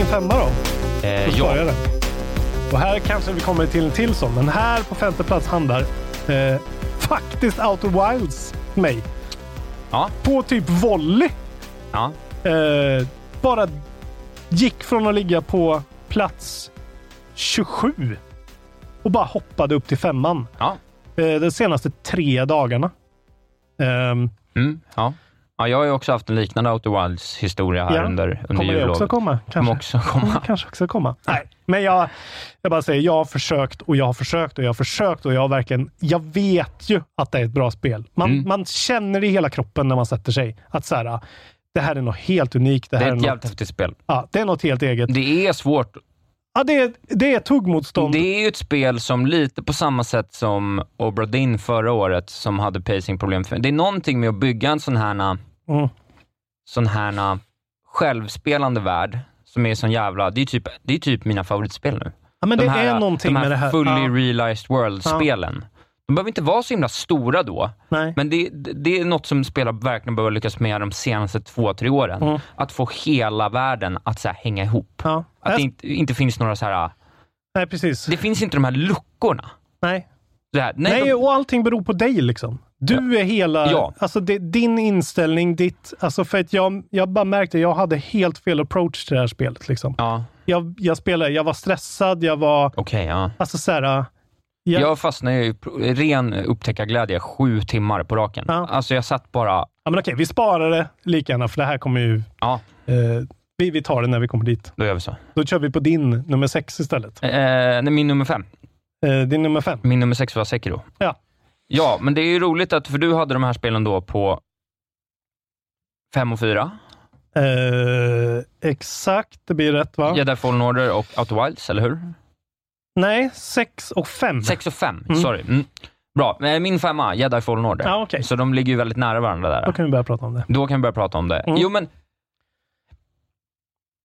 Min femma då. Eh, ja. det. Och här kanske vi kommer till en till sån, men här på femte plats handlar eh, faktiskt Outer Wilds mig. Ja. På typ volley. Ja. Eh, bara gick från att ligga på plats 27 och bara hoppade upp till femman. Ja. Eh, de senaste tre dagarna. Ehm, Mm, ja. Ja. Jag har ju också haft en liknande Outer Wilds historia här Ja. under, under kommer jullovet. också komma? Kommer Kanske. också komma. Kommer kanske också komma. Nej, men jag, jag bara säger, jag har försökt och jag har försökt och jag har försökt och jag har verkligen, jag vet ju att det är ett bra spel. Man, Mm. man känner i hela kroppen när man sätter sig. Att så här, det här är något helt unikt. Det, Det här är ett jävligt häftigt spel. ja, det är något helt eget. Det är svårt. Ja, det, är, det är tuggmotstånd. Det är ju ett spel som lite på samma sätt som Obra Dinn förra året, som hade pacingproblem. Det är någonting med att bygga en sån här, Mm. sån här självspelande värld, som är sån jävla... Det är typ, det är typ mina favoritspel nu. Ja, men de det här, är någonting de här med det här. fully Ja. realized world-spelen. De behöver inte vara så himla stora då, Nej. men det, det är något som spelare verkligen behöver lyckas med de senaste två, tre åren. Mm. Att få hela världen att så här, hänga ihop. Ja. Att det inte, inte finns några så här... Nej, precis. Det finns inte de här luckorna. Nej. Här, nej, Nej, de, och allting beror på dig liksom. Du är hela... Ja. Alltså det, din inställning, ditt... Alltså för att jag, jag bara märkte att jag hade helt fel approach till det här spelet. Liksom. ja, Jag, jag spelade, jag var stressad, jag var... okej, ja. Alltså så här, jag, Jag fastnade i ren upptäckarglädje sju timmar på raken. Ja. Alltså jag satt bara... ja, men okej, vi sparar det lika gärna, för det här kommer ju... Ja, Eh, vi, vi tar det när vi kommer dit. då gör vi så. Då kör vi på din nummer sex istället. Eh, nej, min nummer fem. Eh, din nummer fem. Min nummer sex var Sekiro. Ja. Ja, men det är ju roligt att, för du hade de här spelen då på fem och fyra. Eh, exakt, det blir rätt va? Jedi Fallen Order och Outer Wilds, eller hur? Nej, sex och fem. Sex och fem, Mm. sorry. Mm. Bra, Eh, min femma, Jedi Fallen Order. Ja, okej. Så de ligger ju väldigt nära varandra där. Då kan vi börja prata om det. Då kan vi börja prata om det. Mm. Jo, men...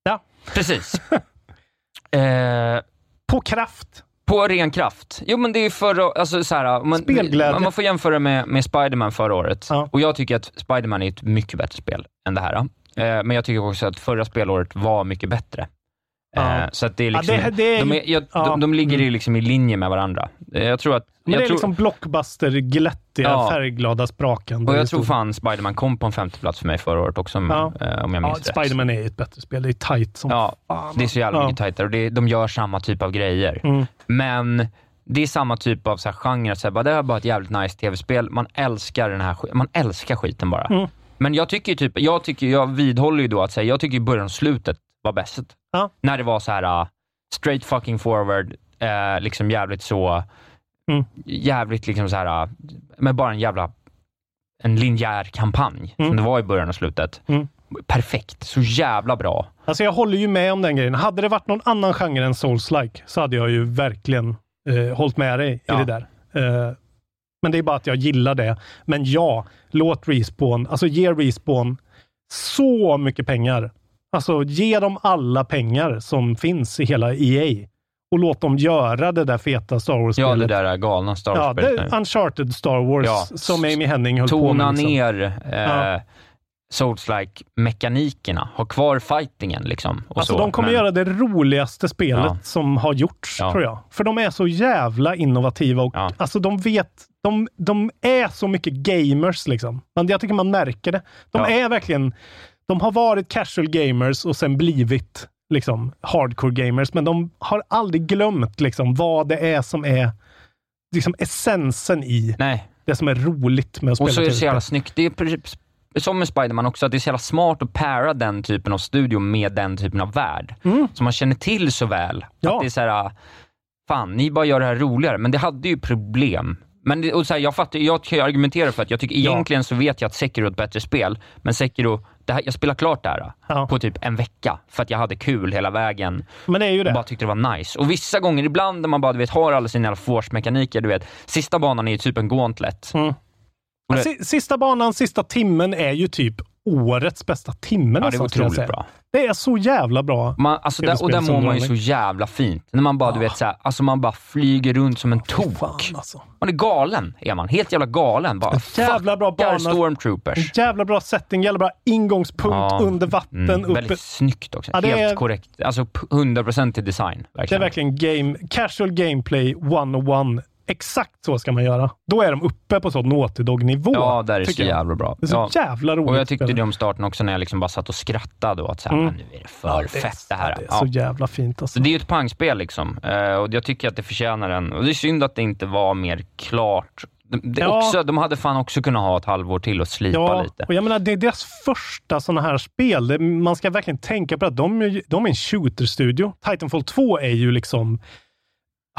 Ja. Precis. eh, På kraft. På ren kraft. Jo, men det är förra... Alltså, så här, man, Spelglädje. man får jämföra med, med Spider-Man förra året. Ja. Och jag tycker att Spider-Man är ett mycket bättre spel än det här. Eh, men jag tycker också att förra spelåret var mycket bättre. Ja. Eh, så att det är Ja, liksom, det- det är de, ju- är, jag, ja. de, de ligger Mm. i liksom i linje med varandra. Eh, jag tror att... Men det är tror, liksom blockbuster-glättiga, Ja. färgglada, sprakande och jag tror fan Spider-Man kom på en femte plats för mig förra året också, om, Ja. eh, om jag Ja, minns rätt. Spiderman är ju ett bättre spel. Det är tight som Ja, fan. det är så jävla Ja. mycket tajtare och det, de gör samma typ av grejer. Mm. Men det är samma typ av så här genre, så här, bara, det är bara ett jävligt nice tv-spel. Man älskar den här man älskar skiten bara. Mm. Men jag tycker ju typ, jag, tycker, jag vidhåller ju då att säga, jag tycker början och slutet var bäst. Ja. När det var så här uh, straight fucking forward, eh, liksom jävligt så, Mm. jävligt liksom så här, uh, med bara en jävla, en linjär kampanj, Mm. som det var i början och slutet. Mm. Perfekt, så jävla bra. Alltså jag håller ju med om den grejen. Hade det varit någon annan genre än Souls-like så hade jag ju verkligen eh, hållit med dig Ja. i det där. Eh, men det är bara att jag gillar det. Men ja, låt Respawn, alltså ge Respawn så mycket pengar. Alltså ge dem alla pengar som finns i hela EA och låt dem göra det där feta Star Wars-spelet. Ja, det där galna Star Ja, Wars-spelet. det nu. Uncharted Star Wars Ja. som Amy Henning höll på Tona med. liksom. ner eh, Ja. Souls-like-mekanikerna. Ha kvar fightingen liksom. Och Alltså så. de kommer Men- göra det roligaste spelet Ja. som har gjorts, Ja. tror jag. För de är så jävla innovativa och Ja. alltså de vet, de, de är så mycket gamers liksom. Man, jag tycker man märker det. De Ja. är verkligen, de har varit casual gamers och sen blivit liksom hardcore gamers, men de har aldrig glömt liksom vad det är som är liksom essensen i Nej, det som är roligt med att spela och så är det så jävla snyggt. Det är som med Spiderman också, att det är så jävla smart att para den typen av studio med den typen av värld. Som man känner till så väl. Mm. Ja. Att det är så här, fan, ni bara gör det här roligare. Men det hade ju problem. Men det, och så här, jag, fattar, jag kan ju argumentera för att jag tycker Ja. egentligen så vet jag att Sekiro är ett bättre spel, men Sekiro, det här, jag spelar klart det här Ja. på typ en vecka, för att jag hade kul hela vägen. Men det är ju och det. bara tyckte det var nice. Och vissa gånger, ibland när man bara du vet, har alla sina force-mekaniker, du vet, sista banan är ju typ en gauntlet. Mm. Och det- Sista banan, sista timmen är ju typ årets bästa timme Ja, det är otroligt bra. Det är så jävla bra. Man, alltså där, och där mår man ju så jävla fint. När man bara, du vet, så här, alltså man bara flyger runt som en tok. Fan, alltså. Man är galen, är man. Helt jävla galen. Bara, jävla bra bana. stormtroopers. Jävla bra setting, jävla bra ingångspunkt Ja. under vatten. Mm, uppe. väldigt snyggt också. Ja, Helt är- korrekt. Alltså p- 100% till design. Det är Verkligen. verkligen game, casual gameplay 101. Exakt så ska man göra. Då är de uppe på så Naughty Dog-nivå. Ja, där är det så jag. jävla bra. Det är så Ja. jävla roligt. Och jag tyckte det om starten också när jag liksom bara satt och skrattade och att så här, Mm. "Men nu är det för Ja, det är- fett det här. det är Ja. så jävla fint alltså. Så det är ju ett pangspel liksom. Eh, och jag tycker att det förtjänar en. Och det är synd att det inte var mer klart. Det, Ja. också, de hade fan också kunnat ha ett halvår till och slipa Ja, lite. och jag menar, det är deras första sådana här spel. Det, man ska verkligen tänka på att de, de är en shooter-studio. Titanfall 2 är ju liksom...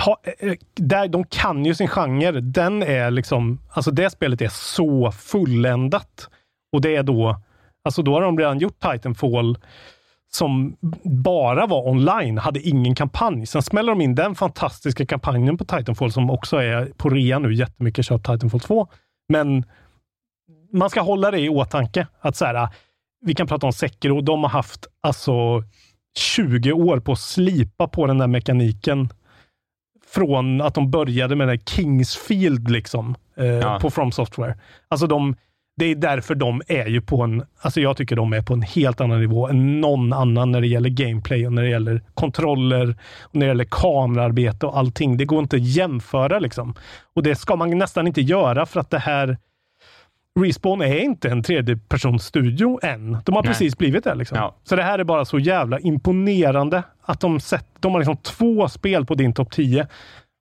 Ha, eh, eh, där, de kan ju sin genre. Den är liksom... Alltså det spelet är så fulländat. Och det är då... Alltså då har de redan gjort Titanfall som bara var online, hade ingen kampanj. Sen smäller de in den fantastiska kampanjen på Titanfall som också är på rea nu. Jättemycket köpt Titanfall 2. Men man ska hålla det i åtanke. Att så här, vi kan prata om Sekiro. De har haft alltså 20 år på att slipa på den där mekaniken. Från att de började med där Kingsfield liksom, eh, Ja. på From Software. Alltså de, det är därför de är ju på en, alltså jag tycker de är på en helt annan nivå än någon annan när det gäller gameplay och när det gäller kontroller, och när det gäller kamerarbete och allting. Det går inte att jämföra liksom. Och det ska man nästan inte göra för att det här Respawn är inte en tredjepersonsstudio än. De har Nej. precis blivit det. Liksom. Ja. Så det här är bara så jävla imponerande att de, sett, de har liksom två spel på din topp 10.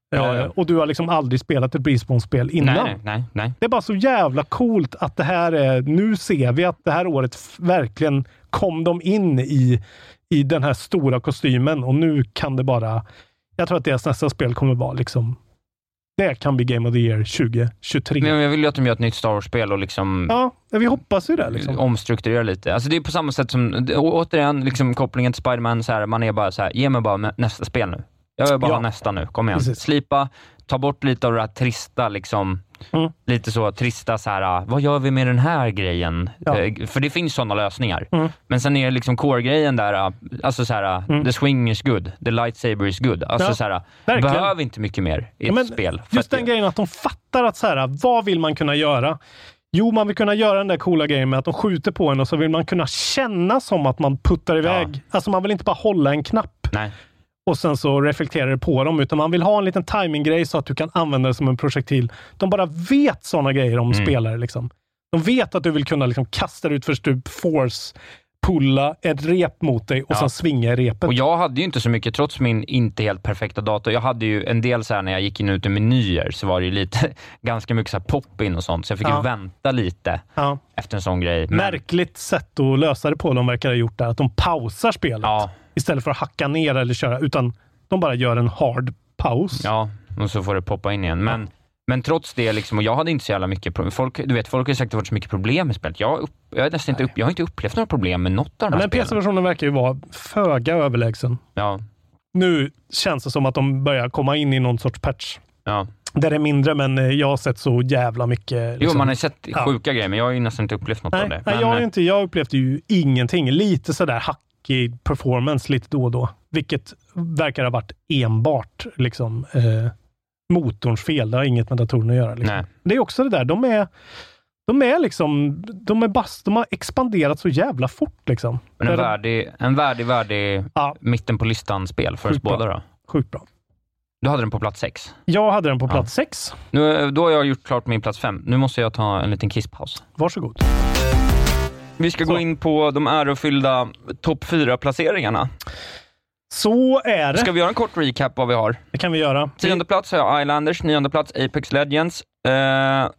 Ja, Eh, ja. och du har liksom aldrig spelat ett Respawn-spel innan. Nej, nej, nej. Det är bara så jävla coolt att det här är... Nu ser vi att det här året verkligen kom de in i, i den här stora kostymen och nu kan det bara... Jag tror att deras nästa spel kommer vara liksom... Det kan bli Game of the Year 2023. Men jag vill ju att de gör ett nytt Star Wars-spel och liksom Ja, vi hoppas ju det. Liksom. omstrukturera lite. Alltså det är på samma sätt som, återigen, liksom kopplingen till Spiderman, så här, man är bara så här, ge mig bara nä- nästa spel nu. Jag vill bara Ja. ha nästa nu, kom igen. Precis. Slipa, ta bort lite av det här trista, liksom, Mm. lite så trista så här, vad gör vi med den här grejen? Ja. Eh, För det finns sådana lösningar. Mm. Men sen är liksom core-grejen där, eh, alltså så här, Mm. the swing is good, the lightsaber is good. Alltså Ja, så här, verkligen. behöver inte mycket mer i Ja, ett spel. Just den det- grejen att de fattar att så här, vad vill man kunna göra? Jo, man vill kunna göra den där coola grejen med att de skjuter på en och så vill man kunna känna som att man puttar iväg. Alltså man vill inte bara hålla en knapp Nej. Och sen så reflekterar det på dem, utan man vill ha en liten timinggrej så att du kan använda det som en projektil. De bara vet sådana grejer om Mm. spelare. Liksom. De vet att du vill kunna liksom kasta ut för stup, force, pulla ett rep mot dig och Ja. sen svinga i repet. Och jag hade ju inte så mycket, trots min inte helt perfekta dator. Jag hade ju en del så här när jag gick in och ut i menyer, så var det ju lite, ganska mycket så här pop-in och sånt, så jag fick Ja. ju vänta lite Ja. efter en sån grej. Men, Märkligt sätt att lösa det på de verkar ha gjort där. Att de pausar spelet Ja, istället för att hacka ner eller köra, utan de bara gör en hard paus. ja, och så får det poppa in igen. Men, men trots det, liksom, och jag hade inte så jävla mycket. Folk, du vet, folk har sagt att det varit så mycket problem med spelet. Jag, upp, jag, nästan inte upp, jag har inte upplevt några problem med något av de Men här den spelen. PC-versionen verkar ju vara föga överlägsen. Ja, Nu känns det som att de börjar komma in i någon sorts patch. ja. Där det är mindre, men jag har sett så jävla mycket. Jo, liksom- man har sett Ja. sjuka grejer, men jag har ju nästan inte upplevt något nej, av det. nej, Men, jag, har eh, inte, jag upplevde ju ingenting. Lite sådär hackig performance lite då och då. Vilket verkar ha varit enbart liksom, eh, motorns fel. Det har inget med datorerna att göra. Liksom. Det är också det där, de är, de är liksom, de är bass, de har expanderat så jävla fort liksom. Men en värdig, en värdig, värdig Ja. mitten på listan-spel för oss Sjukt båda då. Sjukt bra. Du hade den på plats sex. Jag hade den på Ja. plats sex. Nu, då har jag gjort klart min plats fem. Nu måste jag ta en liten kisspaus. Varsågod. Vi ska Så. gå in på de ärofyllda topp fyra placeringarna Så är det. Ska vi göra en kort recap vad vi har? Det kan vi göra. Tionde plats har jag Islanders, nionde plats Apex Legends, eh,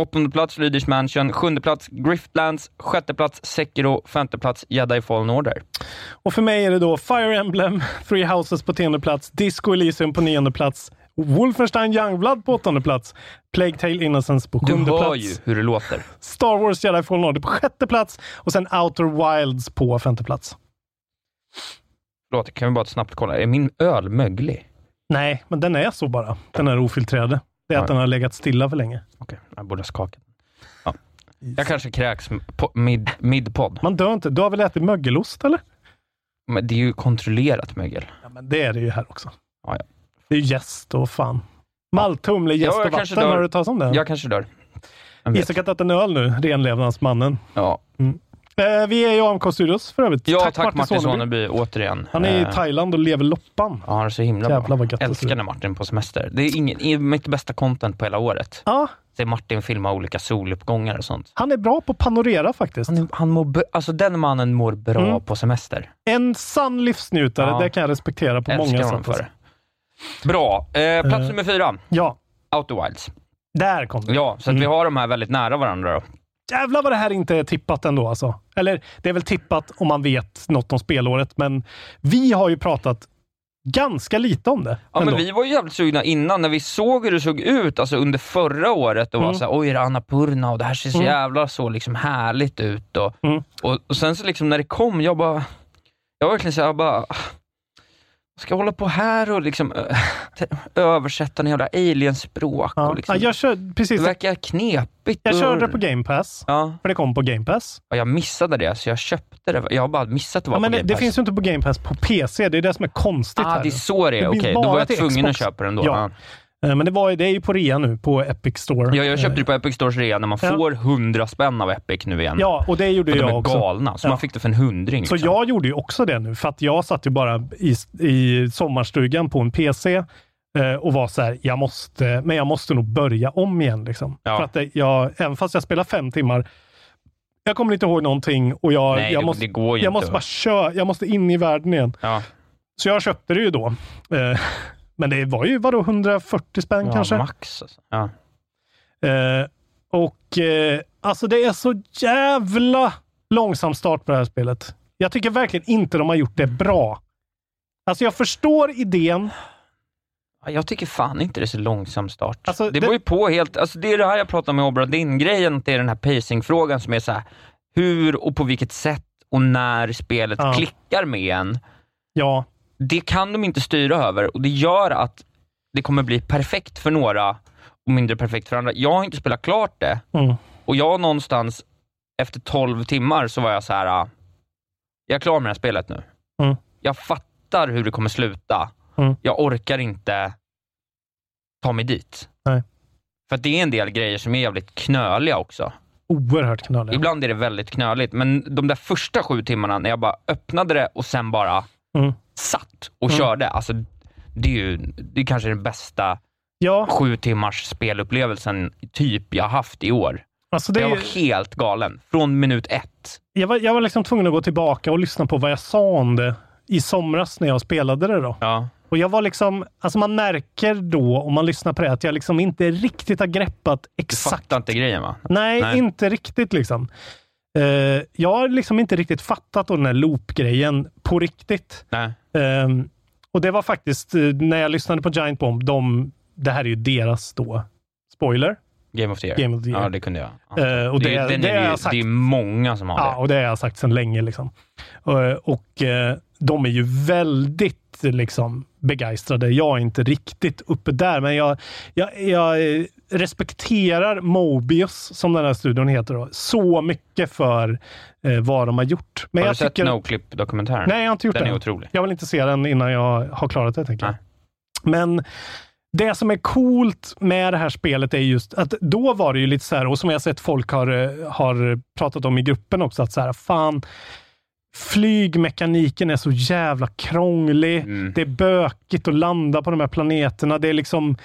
åttonde plats Luigi's Mansion, sjunde plats Griftlands, sjätte plats Sekiro, femte plats Jedi Fallen Order. Och för mig är det då Fire Emblem, Three Houses på tionde plats, Disco Elysium på nionde plats, Wolfenstein Youngblood på åttonde plats, Plague Tale Innocence på Du sjunde hör plats, ju hur det låter. Star Wars Jedi Fallen Order på sjätte plats och sen Outer Wilds på femte plats. Förlåt, kan vi bara snabbt kolla. Är min öl möglig? Nej, men den är så bara. Den är ofiltrerade. Det är Ja. att den har legat stilla för länge. Okej, jag borde ha skakat. Ja. Jag kanske kräks mid, mid-podd. Man dör inte. Du har väl ätit mögelost eller? Men det är ju kontrollerat mögel. Ja, men det är det ju här också. Ja, ja. Det är ju jäst och fan. Malthumle, jäst Ja, jag och vatten. Har du talat om det? Jag kanske dör. Isak har tagit en öl nu, renlevnadsmannen. Ja, Eh, vi är i AMK Studios för övrigt. ja tack, Martin Soneby. Soneby återigen. Han är i Eh, Thailand och lever loppan. Ja, han är så himla Jävlar bra. gött Älskar när Martin på semester. Det är, ingen, är mitt bästa content på hela året. Ja, Se Martin filma olika soluppgångar och sånt. han är bra på att panorera faktiskt. Han, han mår, alltså den mannen mår bra Mm. på semester. En sann livsnjutare, Ja. det kan jag respektera på Älskar många sätt. för. Bra. Eh, plats Eh. nummer fyra. Ja, Outer Wilds. där kom det. Ja, så att Mm. vi har de här väldigt nära varandra då. Jävlar vad det här inte är tippat ändå alltså. Eller det är väl tippat om man vet något om spelåret, men vi har ju pratat ganska lite om det. Ja, ändå. men vi var ju jävligt sugna innan, när vi såg hur det såg ut alltså under förra året och var Mm. såhär, oj, är det Annapurna och det här ser så Mm. jävla så liksom härligt ut. Och, Mm. och, och sen så liksom när det kom, jag bara, jag var verkligen såhär, jag bara, ska jag hålla på här och liksom översätta en jävla alienspråk? ja. Och liksom, ja, jag kör, precis. det verkar knepigt. Jag körde det på Game Pass, Ja, för det kom på Game Pass. och jag missade det, så jag köpte det. Jag har bara missat att det var Ja, men på det, Game det Pass. finns ju inte på Game Pass på PC. Det är det som är konstigt ah, här. det är så det är, Det okej. blir Då var jag tvungen att Xbox. köpa den då. Ja. Eh, Men det, var, det är ju på rea nu på Epic Store. Ja, jag köpte Eh, det på Epic Stores rea när man Ja. får 100 spänn av Epic nu igen. Ja, och det gjorde För de jag är också. galna, så Ja. man fick det för en hundring. Så liksom. jag gjorde ju också det nu, för att jag satt ju bara i, i sommarstugan på en PC eh, och var så här, jag måste, men jag måste nog börja om igen. Liksom. Ja. För att det, jag, även fast jag spelar fem timmar, jag kommer inte ihåg någonting och jag, Nej, jag, det, måste, det jag måste bara köra, jag måste in i världen igen. ja. Så jag köpte det ju då. Men det var ju vadå, 140 spänn ja, kanske? max. Alltså. Ja. Eh, och eh, alltså det är så jävla långsam start på det här spelet. Jag tycker verkligen inte de har gjort det bra. Alltså jag förstår idén. Ja, Jag tycker fan inte det är så långsam start. Alltså, det det- beror ju på helt, alltså det är det här jag pratar med Obra Dinn-grejen, det är den här pacing-frågan som är så här, hur och på vilket sätt och när spelet Ja. klickar med en. Ja, Det kan de inte styra över och det gör att det kommer bli perfekt för några och mindre perfekt för andra. Jag har inte spelat klart det mm, och jag någonstans efter 12 timmar så var jag så här. ah, jag är klar med det här spelet nu. Mm. Jag fattar hur det kommer sluta. Mm. Jag orkar inte ta mig dit. Nej. För det är en del grejer som är jävligt knöliga också. oerhört knalliga. Ibland är det väldigt knöligt, men de där första sju timmarna när jag bara öppnade det och sen bara Mm. Satt och Mm. körde. Alltså, det är ju det är kanske den bästa Ja, sju timmars spelupplevelsen typ jag haft i år. alltså det, Jag var helt galen. Från minut ett. jag, var, jag var liksom tvungen att gå tillbaka och lyssna på vad jag sa om det i somras när jag spelade det. då. Ja. Och jag var liksom, alltså man märker då om man lyssnar på det att jag liksom inte riktigt har greppat Du exakt fattar inte grejen va? Nej, Nej. inte riktigt liksom. Eh, jag har liksom inte riktigt fattat den här loop-grejen på riktigt. Ehm, och det var faktiskt eh, när jag lyssnade på Giant Bomb, de, det här är ju deras då, spoiler. Game of the year. Game of the year. Ja, det kunde jag. Ja. Eh, och det, det, det, den det är sagt. det är många som har Ja, det. och det har jag sagt sedan länge. Liksom. Och, och eh, de är ju väldigt liksom begeistrade. Jag är inte riktigt uppe där, men jag, jag, jag respekterar Mobius, som den här studion heter, då, så mycket för eh, vad de har gjort. Men har jag du sett tycker... Noclip-dokumentären? Nej, jag har inte gjort Den det. är otrolig. Jag vill inte se den innan jag har klarat det, tänker jag. Men det som är coolt med det här spelet är just att då var det ju lite så här, och som jag sett folk har, har pratat om i gruppen också, att så här, fan, flygmekaniken är så jävla krånglig. Mm. Det är bökigt att landa på de här planeterna. Det är liksom,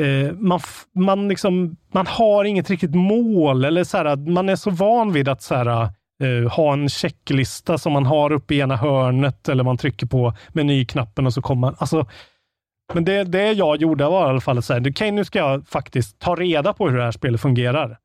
eh, man, man, liksom, man har inget riktigt mål. Eller så här, man är så van vid att så här, eh, ha en checklista som man har uppe i ena hörnet eller man trycker på menyknappen och så kommer man. Alltså, men det, det jag gjorde var i alla fall att säga, okej nu ska jag faktiskt ta reda på hur det här spelet fungerar.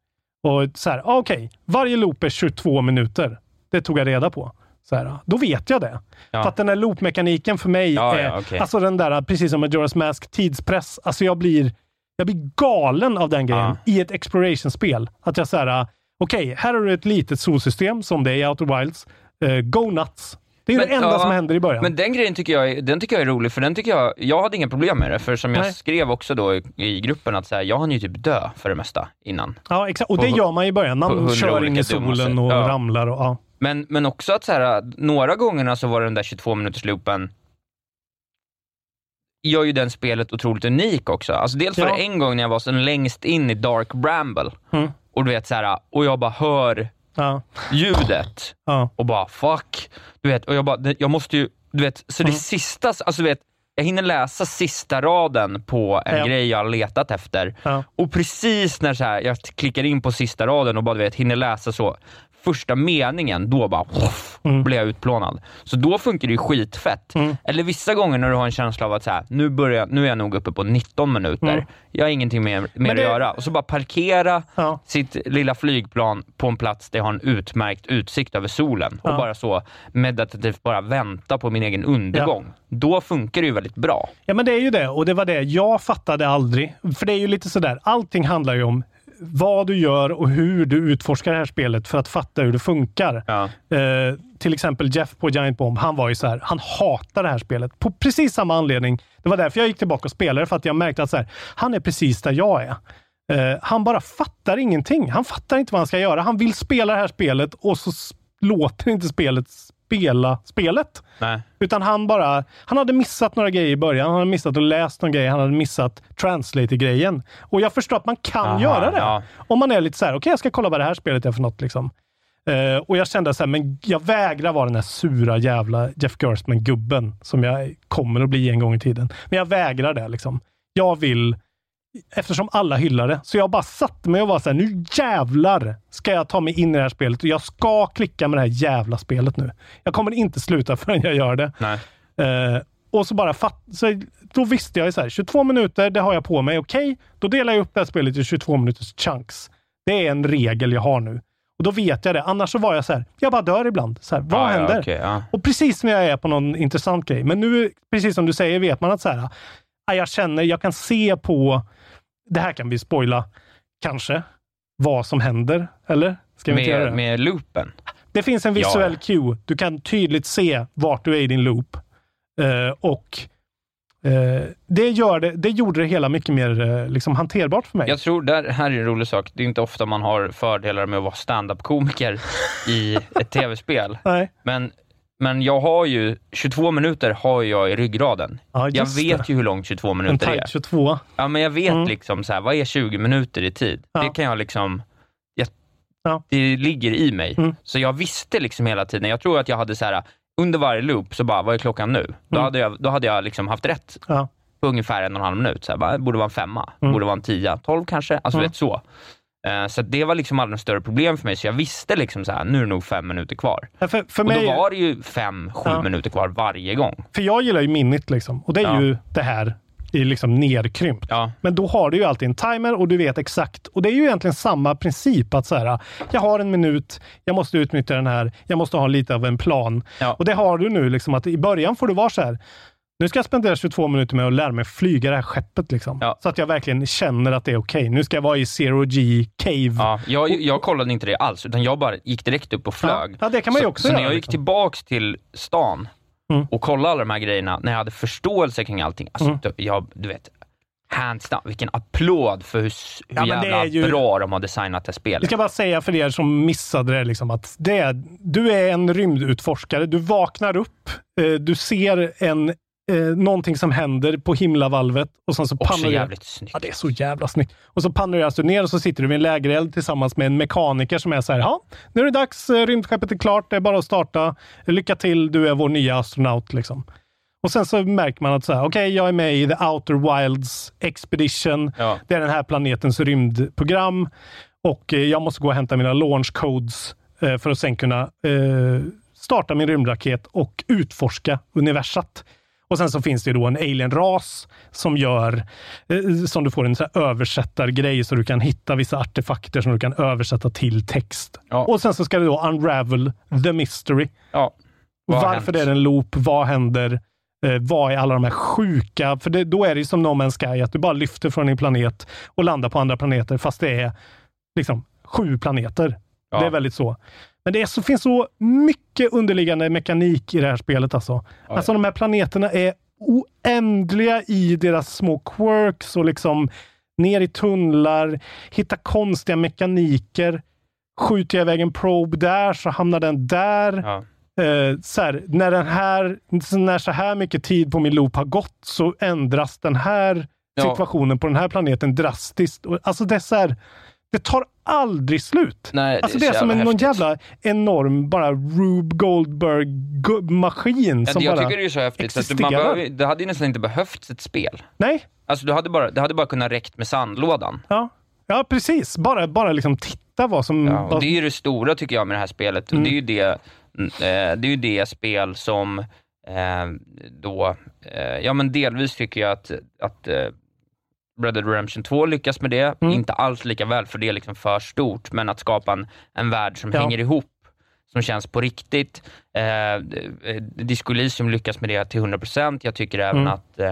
Och så här, ah, okej, varje loop är 22 minuter. Det tog jag reda på. Så här, då vet jag det. Ja. För att den här loopmekaniken för mig Ja, är, ja, okej. alltså den där, precis som med Majora's Mask, tidspress. Alltså jag blir, jag blir galen av den grejen i ett exploration-spel. Att jag säger, okej, här har du ett litet solsystem som det är i Outer Wilds. Eh, go nuts! Det är ju det enda som händer i början. Men den grejen tycker jag, är- den tycker jag är rolig, för den tycker jag, jag hade inga problem med det, för som jag Nej. skrev också då i, i gruppen, att så här, jag hann ju typ dö för det mesta innan. Ja, exakt. Och På det gör man i början. Man kör in i solen och Ja. ramlar. Och, ja. Men, men också att så här, några gångerna så var den där 22 minuters loopen gör ju den spelet otroligt unik också. Alltså dels var Ja. det en gång när jag var så längst in i Dark Bramble, Mm. och du vet så här, och jag bara hör Ja. ljudet Ja. och bara fuck. Du vet, och jag bara, jag måste ju, du vet, så Mm. det sista, alltså du vet, jag hinner läsa sista raden på en Ja. grej jag har letat efter. Ja. Och precis när så här, jag klickar in på sista raden och bara du vet, hinner läsa så, första meningen, då bara poff, Mm. blir jag utplånad. Så då funkar det ju skitfett. Eller vissa gånger när du har en känsla av att så här, nu, börjar, nu är jag nog uppe på 19 minuter, Mm. jag har ingenting mer, mer det- att göra. Och så bara parkera Ja. sitt lilla flygplan på en plats där jag har en utmärkt utsikt över solen och Ja. bara så meditativt bara vänta på min egen undergång. Då funkar det ju väldigt bra. Ja, men det är ju det. Och det var det. Jag fattade aldrig. För det är ju lite sådär. Allting handlar ju om vad du gör och hur du utforskar det här spelet för att fatta hur det funkar. Ja. Eh, till exempel Jeff på Giant Bomb. Han var ju så här. Han hatar det här spelet. På precis samma anledning. Det var därför jag gick tillbaka och spelade. För att jag märkte att så här, han är precis där jag är. Eh, han bara fattar ingenting. Han fattar inte vad han ska göra. Han vill spela det här spelet och så låter inte spelet spela spelet. Nej. Utan han bara, han hade missat några grejer i början. Han hade missat att läsa någon grej. Han hade missat translate-grejen. Och jag förstår att man kan Aha, göra det. ja. Om man är lite så här, okej jag ska kolla vad det här spelet är för något. Liksom. Eh, och jag kände så här, men jag vägrar vara den här sura jävla Jeff Gerstmann-gubben som jag kommer att bli en gång i tiden. Men jag vägrar det. Liksom. Jag vill, eftersom alla hyllar det, så jag bara satte mig och var så här, nu jävlar ska jag ta mig in i det här spelet och jag ska klicka med det här jävla spelet nu. Jag kommer inte sluta förrän jag gör det. Eh, och så bara fatt, så då visste jag ju så här, 22 minuter, det har jag på mig. Okej, då delar jag upp det här spelet i 22 minuters chunks. Det är en regel jag har nu. Och då vet jag det. Annars så var jag så här, jag bara dör ibland. Så här, vad Ja, ja, händer? okej, ja. Och precis när jag är på någon intressant grej. Men nu, precis som du säger, vet man att så här, ah, jag känner, jag kan se på, det här kan vi spoila, kanske, vad som händer. Eller? Ska vi inte göra Med, det? med loopen. Det finns en Ja. visuell cue. Du kan tydligt se vart du är i din loop. Eh, och eh, det, gör det, det gjorde det hela mycket mer eh, liksom hanterbart för mig. Jag tror, där, här är en rolig sak, det är inte ofta man har fördelar med att vara stand-up-komiker i ett tv-spel. Men, men jag har ju, 22 minuter har jag i ryggraden. Ja, jag vet det. ju hur lång 22 En minuter är. tight 22. Ja, men jag vet Mm. liksom så här, vad är 20 minuter i tid? Ja. Det kan jag liksom, jag, Ja. det ligger i mig. Mm. Så jag visste liksom hela tiden, jag tror att jag hade så här, under varje loop så bara, vad är klockan nu? Då Mm. hade jag, då hade jag liksom haft rätt på ungefär en och en halv minut. Så här, bara, borde vara en femma, Mm. borde vara en tia, tolv kanske, alltså Mm. vet så. Eh, Så det var liksom aldrig något större problem för mig, så jag visste liksom så här, nu är det nog fem minuter kvar. Ja, För, för, och mig, då var det ju fem, sju Ja. minuter kvar varje gång. för jag gillar ju minnet liksom. Och det är Ja. ju det här i liksom nerkrympt. Ja. Men då har du ju alltid en timer och du vet exakt. Och det är ju egentligen samma princip. att så här, Jag har en minut, jag måste utnyttja den här, jag måste ha lite av en plan. Ja. Och det har du nu. Liksom, att I början får du vara så här, nu ska jag spendera 22 minuter med att lära mig flyga det här skeppet. Liksom, Ja. Så att jag verkligen känner att det är okej. Nu ska jag vara i zero G cave. Ja, jag, jag kollade inte det alls, utan jag bara gick direkt upp och flög. Ja, ja, det kan man ju så, också Så när göra, jag gick liksom. tillbaks till stan, Mm. och kolla alla de här grejerna, när jag hade förståelse kring allting. Alltså, Mm. jag, du vet, hands down, vilken applåd för hur, hur Ja, jävla ju- bra de har designat det Jag spelet. ska bara säga för er som missade det, liksom, att det är, du är en rymdutforskare. Du vaknar upp, eh, du ser en, eh, någonting som händer på himlavalvet och sen så Också jävligt snyggt. Ja, det är så jävla snyggt. Och så panoreras du ner och så sitter du vid en lägereld tillsammans med en mekaniker som är så här, ja, nu är det dags, eh, rymdskeppet är klart, det är bara att starta. Lycka till, du är vår nya astronaut. Liksom. Och sen så märker man att så här, okej, jag är med i The Outer Wilds Expedition. Ja. Det är den här planetens rymdprogram och eh, jag måste gå och hämta mina launch codes eh, för att sen kunna starta min rymdraket och utforska universat. Och sen så finns det då en alien-ras som gör, eh, som du får en så översättargrej så du kan hitta vissa artefakter som du kan översätta till text. Ja. Och sen så ska du då unravel the mystery. Ja. Varför hänt? det är en loop? Vad händer? Eh, vad är alla de här sjuka? För det, då är det som No Man's Sky, att du bara lyfter från din planet och landar på andra planeter, fast det är liksom sju planeter. Ja. Det är väldigt så. Men det så, finns så mycket underliggande mekanik i det här spelet. Alltså, alltså de här planeterna är oändliga i deras små quirks och liksom ner i tunnlar, hitta konstiga mekaniker. Skjuter jag iväg en probe där så hamnar den där. Ja. Eh, så här, när, den här, när så här mycket tid på min loop har gått så ändras den här Ja. situationen på den här planeten drastiskt. Alltså det, är här, det tar aldrig slut. Nej, alltså det det är är så som en någon jävla enorm bara Rube Goldberg-maskin Ja, som jag bara tycker det är så häftigt, så att man behöver, det hade ju nästan inte behövts ett spel. Nej, Alltså du hade bara, det hade bara kunnat räckt med sandlådan. ja. ja precis. Bara, bara liksom titta vad som... Ja, och det är ju det stora tycker jag med det här spelet. Mm. Det är ju det, mm, eh, det är ju det spel som eh, då, eh, ja men delvis tycker jag att, att Red Dead Redemption 2 lyckas med det. Mm. Inte alls lika väl, för det är liksom för stort, men att skapa en, en värld som Ja. hänger ihop, som känns på riktigt. Eh, eh, Disco Elysium lyckas med det till 100%. Jag tycker även Mm. att eh,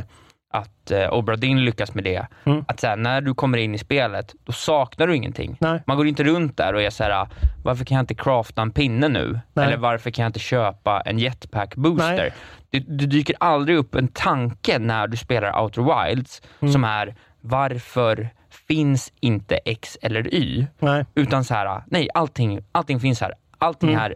att eh, Obra Dinn lyckas med det. Mm. Att så här, när du kommer in i spelet, då saknar du ingenting. Nej. Man går inte runt där och är så här, varför kan jag inte crafta en pinne nu? Nej. Eller varför kan jag inte köpa en jetpack booster? Det, det dyker aldrig upp en tanke när du spelar Outer Wilds Mm. som är, varför finns inte X eller Y? nej. Utan så här, nej, allting, allting finns här. Allting Mm. här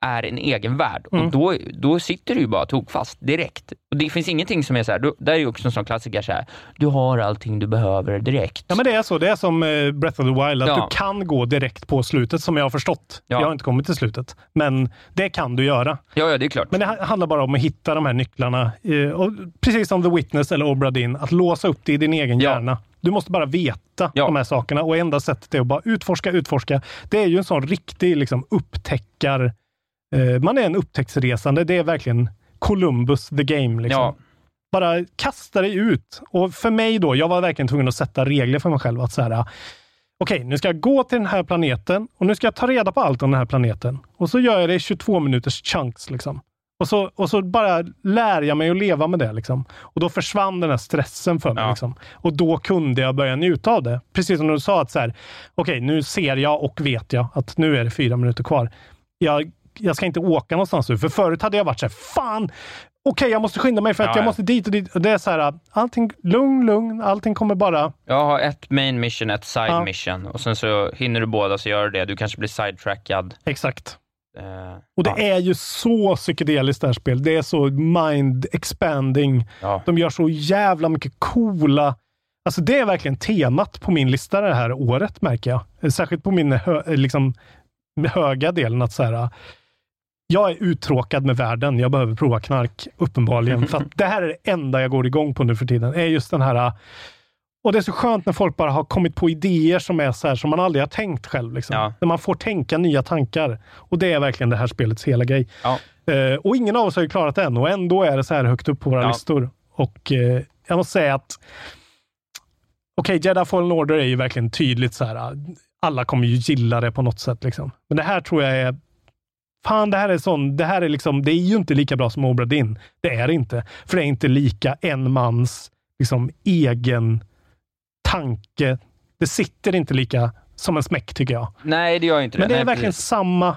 är en egen värld Mm. och då, då sitter du ju bara tokfast direkt. Och Det finns ingenting som är så här, då, där är ju också en sån klassiker så här, du har allting du behöver direkt. Ja, men det är så. Det är som eh, Breath of the Wild, att Ja. du kan gå direkt på slutet, som jag har förstått. Ja. Jag har inte kommit till slutet, men det kan du göra. ja, ja, det är klart. Men det ha- handlar bara om att hitta de här nycklarna. eh, Och precis som The Witness eller Obra Dinn, att låsa upp det i din egen Ja. hjärna. Du måste bara veta Ja. de här sakerna och enda sättet är att bara utforska, utforska. Det är ju en sån riktig liksom, upptäckar... Eh, man är en upptäcktsresande. Det är verkligen Columbus the game. Liksom. Ja. Bara kasta dig ut. Och för mig då, jag var verkligen tvungen att sätta regler för mig själv. Att så här, Okej, nu ska jag gå till den här planeten och nu ska jag ta reda på allt om den här planeten. Och så gör jag det i 22 minuters chunks. Liksom. Och, så, och så bara lär jag mig att leva med det. Liksom. Och då försvann den här stressen för mig. Ja. Liksom. Och då kunde jag börja njuta av det. Precis som du sa, att så här, okej, nu ser jag och vet jag att nu är det fyra minuter kvar. Jag, jag ska inte åka någonstans nu, för förut hade jag varit så här, fan, okej, jag måste skynda mig för att Ja, jag ja. måste dit och dit. Och det är så här, allting, lugn, lugn, allting kommer bara... Jag har ett main mission, ett side Ja. mission och sen så hinner du båda så gör du det. Du kanske blir sidetrackad. Exakt. Eh, Och det ja. är ju så psykedeliskt det här spelet. Det är så mind expanding. Ja. De gör så jävla mycket coola... Alltså det är verkligen temat på min lista det här året, märker jag. Särskilt på min hö, liksom, höga delen. att så här, Jag är uttråkad med världen. Jag behöver prova knark, uppenbarligen. för det här är det enda jag går igång på nu för tiden. är just den här... Och det är så skönt när folk bara har kommit på idéer som är så här som man aldrig har tänkt själv. Liksom. Ja. När man får tänka nya tankar. Och det är verkligen det här spelets hela grej. Ja. Eh, och ingen av oss har ju klarat det än och ändå är det så här högt upp på våra Ja. listor. Och eh, jag måste säga att Okej, Jedi Fallen Order är ju verkligen tydligt så här. Alla kommer ju gilla det på något sätt. Liksom. Men det här tror jag är Fan, det här är sån, det här är liksom, det är ju inte lika bra som Obra Dinn. Det är det inte. För det är inte lika en mans liksom, egen tanke. Det sitter inte lika som en smäck tycker jag. Nej, det gör inte Men det. det är Nej, verkligen precis. samma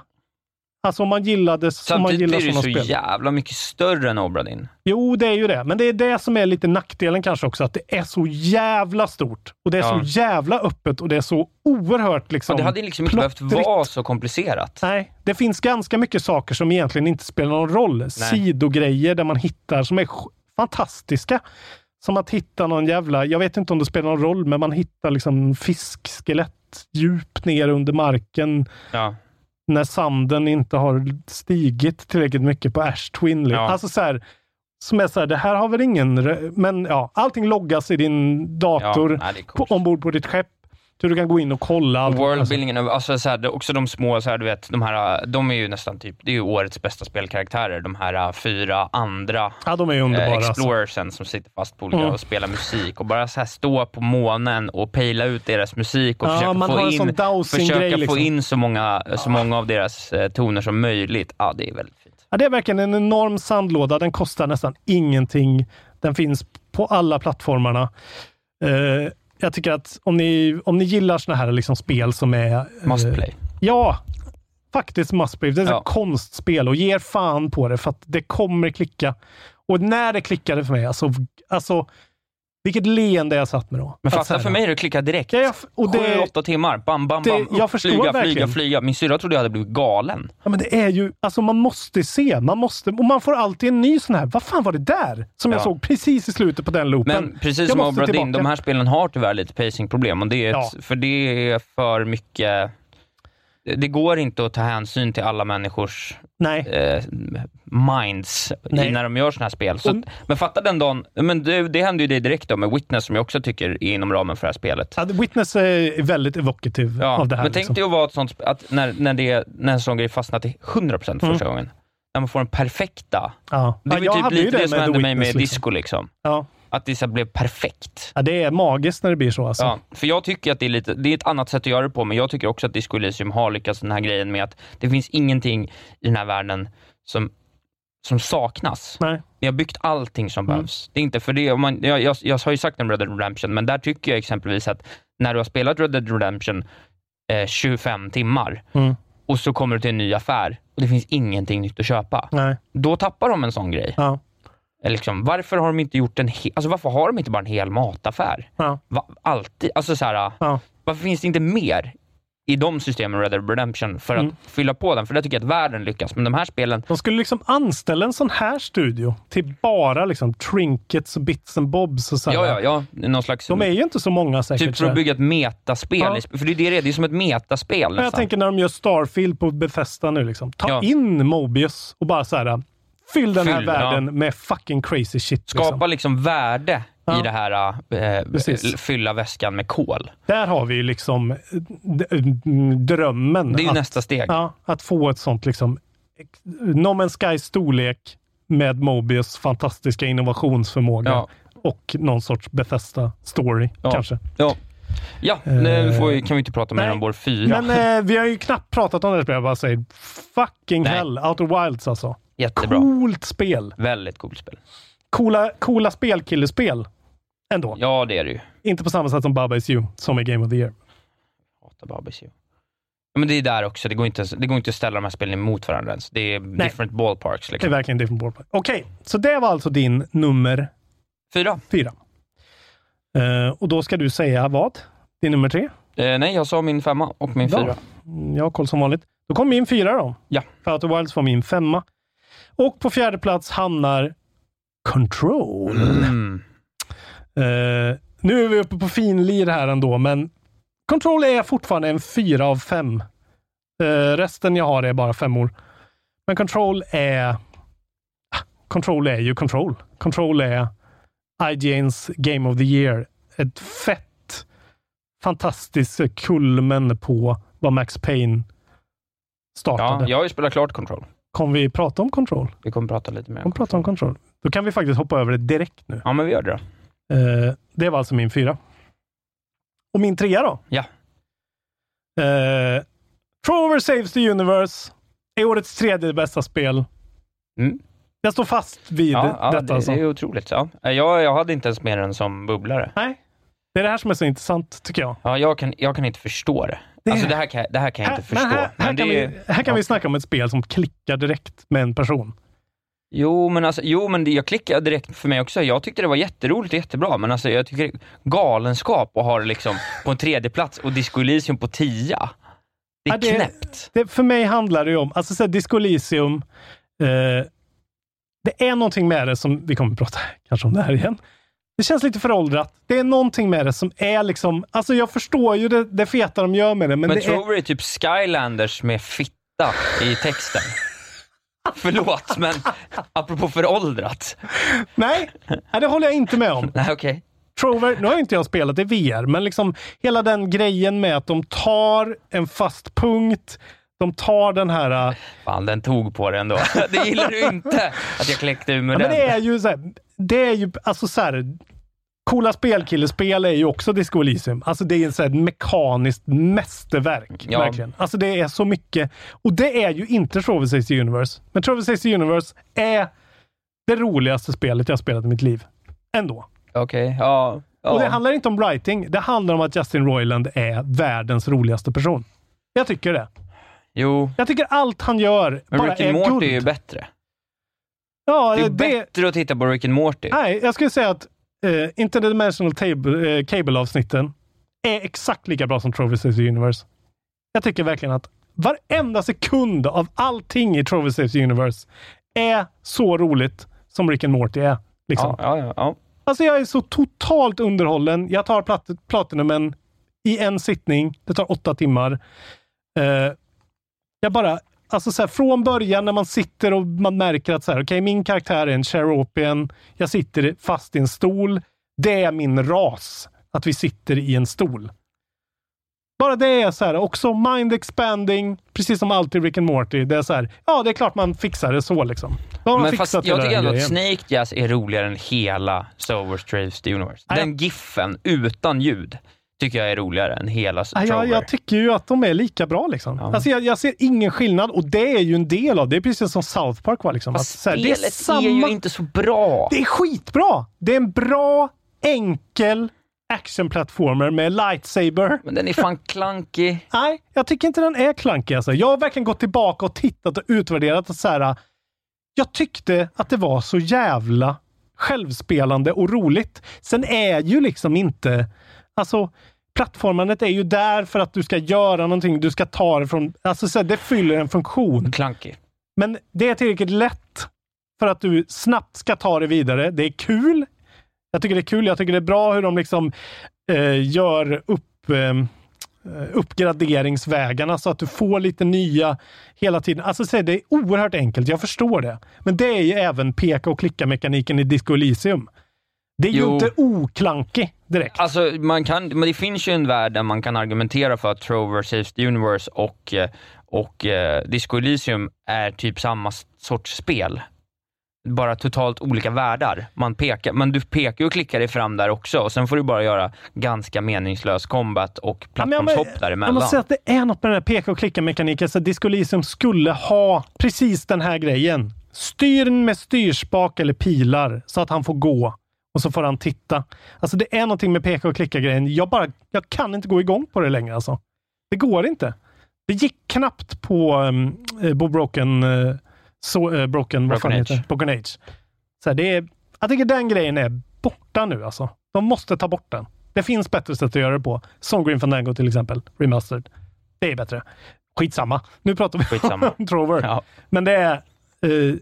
Alltså om man gillade, om man Samtidigt gillar blir det så spel. jävla mycket större än Obra Dinn. Jo, det är ju det. Men det är det som är lite nackdelen kanske också, att det är så jävla stort. Och det är Ja. så jävla öppet och det är så oerhört liksom... Och det hade liksom inte behövt vara så komplicerat. Nej, det finns ganska mycket saker som egentligen inte spelar någon roll. Sidogrejer där man hittar som är fantastiska. Som att hitta någon jävla, jag vet inte om det spelar någon roll, men man hittar liksom fiskskelett djupt ner under marken Ja. När sanden inte har stigit tillräckligt mycket på Ash Twin. Ja. Alltså så här, som är så här, det här har väl ingen... Men ja, allting loggas i din dator Ja, nej, ombord på ditt skepp. Så du kan gå in och kolla. allt. Worldbuildingen, alltså, så här, det- också de små, så här, du vet, de här, de är ju nästan typ, det är ju årets bästa spelkaraktärer. De här fyra andra Ja, de är underbara. eh, alltså. explorersen som sitter fast på olika Mm. och spelar musik och bara så här stå på månen och pejla ut deras musik och Ja, försöka, få in, försöka liksom. få in så många, så många av deras eh, toner som möjligt. Ja, det är väldigt fint. Ja, det är verkligen en enorm sandlåda. Den kostar nästan ingenting. Den finns på alla plattformarna. Eh, jag tycker att om ni, om ni gillar såna här liksom spel som är... eh, Must play. Ja, faktiskt must play. Det är ett Ja. konstspel och ger fan på det för att det kommer klicka. Och när det klickade för mig, alltså, alltså vilket leende jag satt med då. Men Att fatta för mig, det klickar direkt. Ja, jag, och Sju, det, åtta timmar. Bam, bam, det- bam. Upp, jag förstår flyga, verkligen. flyga, flyga. Min syrra trodde jag hade blivit galen. Ja, men det är ju, alltså man måste se, man måste, och man får alltid en ny sån här, vad fan var det där? Som jag Ja. såg precis i slutet på den loopen. Men precis Jag som måste Obra Dinn, tillbaka. de här spelen har tyvärr lite pacingproblem. Och det är ett, Ja. För det är för mycket... Det går inte att ta hänsyn till alla människors eh, minds Nej. när de gör såna här spel. Så, Och- men fatta den dagen, men det, det hände ju det direkt då med Witness som jag också tycker är inom ramen för det här spelet. Ja, Witness är väldigt evokativ Ja, av det här. men tänk liksom. dig att vara ett sånt att när, när, det, när en sån grej fastnar till 100% första gången. När man får den perfekta. ja. Det ja, var jag typ lite det, som med hände mig med Witness, disco. Liksom. Ja. Att det så blev perfekt. ja, det är magiskt när det blir så. Alltså. Ja, för jag tycker att det är, lite, det är ett annat sätt att göra det på, men jag tycker också att Disco Elysium har lyckats den här grejen med att det finns ingenting i den här världen som, som saknas. Nej. Ni har byggt allting som Mm. behövs. Det är inte för det, man, jag, jag, jag har ju sagt om Red Dead Redemption, men där tycker jag exempelvis att när du har spelat Red Dead Redemption eh, 25 timmar Mm. och så kommer du till en ny affär och det finns ingenting nytt att köpa. Nej. Då tappar de en sån grej. Ja. Liksom, varför har de inte gjort en he- alltså varför har de inte bara en hel mataffär? Ja. Va, alltid, alltså så här, Ja. varför finns det inte mer i de systemen Red Dead Redemption för att Mm. fylla på den? För det tycker jag att världen lyckas, men de här spelen, De skulle liksom anställa en sån här studio till bara liksom trinkets och bits and bobs och så ja, ja, ja, någon slags... De är ju inte så många säkert. Typ för att bygga ett metaspel, Ja. för det är det det är, som ett metaspel Men jag nästan. tänker när de gör Starfield på Bethesda nu. Liksom. Ta in Mobius och bara så här. Fyll den här Fyll, världen med fucking crazy shit. Skapa Liksom. liksom värde Ja. i det här, eh, Precis. fylla väskan med kol. Där har vi ju liksom eh, mm, drömmen. Det är ju att, nästa steg. Ja, att få ett sånt liksom ex- No Man's Sky storlek med Mobius fantastiska innovationsförmåga Ja. och någon sorts Bethesda story Ja. kanske. Ja, ja nu får vi, kan vi inte prata mer nej. om vår fyra. Men eh, vi har ju knappt pratat om det. Jag bara säger fucking Nej. hell. Outer Wilds alltså. Jättebra. Coolt spel. Väldigt coolt spel. Coola, coola spelkillespel. Ändå. Ja, det är det ju. Inte på samma sätt som Baba Is You, som är Game of the Year. Hatar Babys ju. Ja, men det är där också, det går, inte, det går inte att ställa de här spelen emot varandra ens. Det är different ballparks. Det är Liksom. verkligen different ballpark. Okej, så det var alltså din nummer Fyra. fyra. Eh, och då ska du säga vad? Din nummer tre? Eh, nej, jag sa min femma och min Bra. fyra. Mm, Jag har koll som vanligt. Då kommer min fyra då. Ja. För Outer Wilds var min femma. Och på fjärde plats hamnar Control. Mm. Eh, nu är vi uppe på finlir här ändå, men Control är fortfarande en fyra av fem. Eh, resten jag har är bara femmor. Men Control är... Ah, Control är ju Control. Control är IGNs Game of the Year. Ett fett, fantastiskt kulmen på vad Max Payne startade. Ja, jag har ju spelat klart Control. Kommer vi prata om Control? Vi kommer prata lite mer om prata om Control. Då kan vi faktiskt hoppa över det direkt nu. Ja, men vi gör det då. Eh, det var alltså min fyra. Och min trea då? Ja. Eh, Trover Saves the Universe är årets tredje bästa spel. Mm. Jag står fast vid Ja, ja detta. det, alltså. det är otroligt. Ja. Jag, jag hade inte ens med den som bubblare. Nej. Det är det här som är så intressant, tycker jag. Ja, jag kan, jag kan inte förstå det. Det- Alltså det här kan, det här kan jag inte förstå. Här, här, kan, är- vi, här kan vi snacka om ett spel som klickar direkt med en person. Jo, men, alltså, jo, men det, jag klickade direkt för mig också. Jag tyckte det var jätteroligt och jättebra, men alltså, jag tycker galenskap att ha det liksom på en tredje plats och Disco Elysium på tia. Det är Ja, det- knäppt. Det, för mig handlar det ju om, alltså så här, Disco Elysium, eh, det är någonting med det som, vi kommer att prata kanske om det här igen. Det känns lite föråldrat. Det är någonting med det som är liksom, alltså jag förstår ju det, det feta de gör med det, men, Men det är... Trover är typ Skylanders med fitta i texten. Förlåt, men apropå föråldrat. Nej, det håller jag inte med om. Nej, okej. Trover, nu har inte jag spelat i VR, men liksom hela den grejen med att de tar en fast punkt, de tar den här... äh, Fan, den tog på det ändå. Det gillar du inte, att jag kläckte ur med Ja, men den. det är ju så här, det är ju alltså så här, Coola spelkillespel är ju också Disco Elysium. Alltså det är ett mekaniskt mästerverk. Ja. Verkligen. Alltså det är så mycket. Och det är ju inte Saves the Universe. Men Saves the Universe är det roligaste spelet jag har spelat i mitt liv. Ändå. Okej, ja. ja. Och det handlar inte om writing. Det handlar om att Justin Roiland är världens roligaste person. Jag tycker det. Jo, Jag tycker allt han gör men bara Rick är and Morty guld. är ju bättre. ja, Det är det, bättre att titta på Rick and Morty. Nej, jag skulle säga att uh, Interdimensional table, eh, Cable-avsnitten är exakt lika bra som Trover Saves the Universe. Jag tycker verkligen att varenda sekund av allting i Trover Saves the Universe är så roligt som Rick and Morty är. Liksom. Ja, ja, ja. Alltså jag är så ptotalt underhållen. Jag tar plat platinumen i en sittning. Det tar åtta timmar. Eh, jag bara, alltså så här, från början när man sitter och man märker att så här, okej, min karaktär är en Cheropian. Jag sitter fast i en stol. Det är min ras, att vi sitter i en stol. Bara det är så här, också mind expanding, precis som alltid Rick and Morty. Det är så här, ja, det är klart man fixar det så liksom. Då har man Men fast fixat jag hela tycker ändå att. Snake Jazz är roligare än hela Sober Straves the Universe. Den giffen utan ljud tycker jag är roligare än hela Ja, Trover. jag, jag tycker ju att de är lika bra. Liksom. Ja. Alltså jag, jag ser ingen skillnad och det är ju en del av det. är precis som South Park var. Liksom. Att, här, det är, samma, är ju inte så bra. Det är skitbra! Det är en bra, enkel actionplattformer med lightsaber. Men den är fan klankig. Nej, jag tycker inte den är klankig. Alltså. Jag har verkligen gått tillbaka och tittat och utvärderat. Och så här, jag tyckte att det var så jävla självspelande och roligt. Sen är ju liksom inte... Alltså, plattformandet är ju där för att du ska göra någonting. Du ska ta det från... Alltså, så här, det fyller en funktion. Klankig. Men det är tillräckligt lätt för att du snabbt ska ta det vidare. Det är kul. Jag tycker det är kul. Jag tycker det är bra hur de liksom eh, gör upp, eh, uppgraderingsvägarna så att du får lite nya hela tiden. Alltså så det är oerhört enkelt. Jag förstår det. Men det är ju även peka och klicka-mekaniken i Disco Elysium. Det är ju Jo. inte oklankig direkt. Alltså, man kan, men det finns ju en värld där man kan argumentera för att Trover Saves the Universe och, eh, och eh, Disco Elysium är typ samma sorts spel. Bara totalt olika världar. Man pekar, men du pekar och klickar dig fram där också och sen får du bara göra ganska meningslös combat och Ja, jag- plattformshopp Jag däremellan. måste säga att det är något med den här peka och klicka-mekaniken. Så Disco Elysium skulle ha precis den här grejen. Styr med styrspak eller pilar så att han får gå och så får han titta. Alltså det är någonting med peka och klicka-grejen. Jag bara, jag kan inte gå igång på det längre alltså. Det går inte. Det gick knappt på um, Bo Broken, uh, så, uh, Broken, vad fan Broken heter det? Age. Broken Age. Så här, det är, jag tycker den grejen är borta nu alltså. De måste ta bort den. Det finns bättre sätt att göra det på. Som Green Fandango till exempel, remastered. Det är bättre. Skitsamma. Nu pratar vi Skitsamma. om Trover. Ja. Men det är, eh,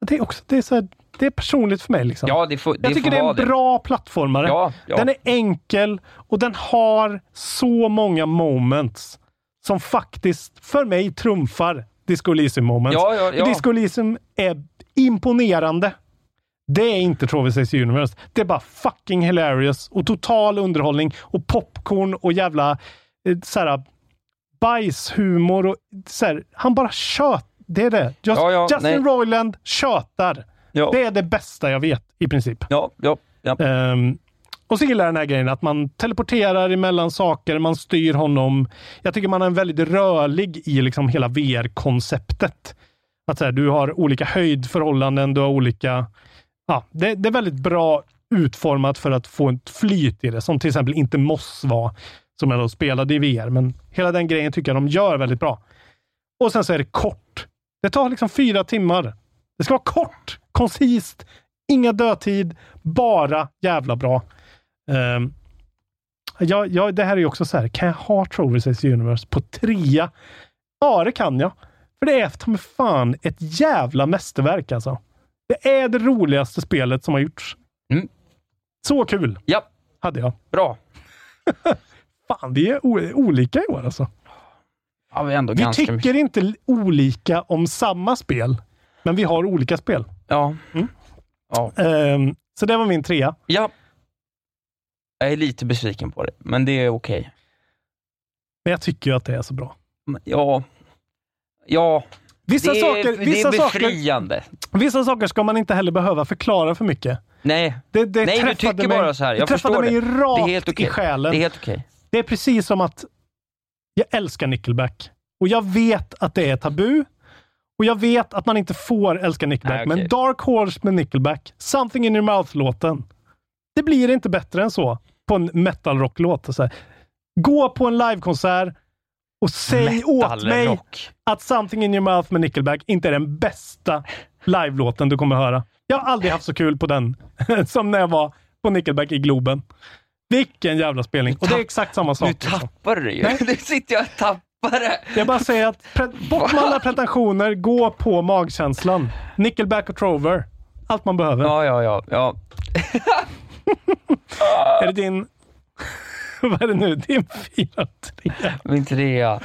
det är också det är så här, det är personligt för mig. Liksom. Ja, det får, det jag tycker det är en bra plattformare. Ja, ja. Den är enkel och den har så många moments som faktiskt för mig trumfar Disco Elysium moments. Ja, ja, ja. Disco Elysium är imponerande. Det är inte the Universe. Det är bara fucking hilarious och total underhållning och popcorn och jävla eh, såhär, bajshumor. Och, såhär, han bara tjöt. Det är det. Just, Ja, ja, Justin nej. Roiland tjötar. Ja. Det är det bästa jag vet i princip. Ja, ja, ja. Ehm, och så gillar jag den här grejen att man teleporterar emellan saker, man styr honom. Jag tycker man är väldigt rörlig i liksom hela VR-konceptet. Att så här, du har olika höjdförhållanden, du har olika... Ja, det, det är väldigt bra utformat för att få ett flyt i det, som till exempel inte Moss var, som jag då spelade i VR. Men hela den grejen tycker jag de gör väldigt bra. Och sen så är det kort. Det tar liksom fyra timmar. Det ska vara kort, koncist, inga dödtid, bara jävla bra. Um, ja, ja, det här är ju också så här, kan jag ha Trover Saves Universe på trea? Ja, det kan jag. För det är ta fan ett jävla mästerverk alltså. Det är det roligaste spelet som har gjorts. Mm. Så kul! Ja. Hade jag. Bra. fan, vi är olika i år alltså. Ja, vi Vi tycker mycket. inte olika om samma spel, men vi har olika spel. Ja. Mm. Ja. Ehm, så det var min trea. ja. Jag är lite besviken på det, men det är okej. Men jag tycker ju att det är så bra. Ja. Ja. Vissa, det, är, saker, det vissa, är saker, befriande. vissa saker ska man inte heller behöva förklara för mycket. Nej, Det, det Nej du träffade tycker mig, bara så här. det Jag träffade förstår mig det. rakt Det är helt okej. i själen. Det är helt okej. Det är precis som att jag älskar Nickelback. Och jag vet att det är tabu. Och jag vet att man inte får älska Nickelback. Nej, okej. Men Dark Horse med Nickelback, Something in your mouth-låten. Det blir inte bättre än så på en metal-rock-låt. Gå på en livekonsert och säg åt mig Metalrock. att Something in your mouth med Nickelback inte är den bästa live-låten du kommer höra. Jag har aldrig haft så kul på den som när jag var på Nickelback i Globen. Vilken jävla spelning. Och det är exakt samma sak. Nu liksom. tappar du det ju. Nej. Nu sitter jag och tappar det. Jag bara säger att pre- bort med alla pretensioner, gå på magkänslan. Nickelback och Trover. Allt man behöver. Ja, ja, ja. ja. Är det din... Vad är det nu? Din fyra, tre? Min trea.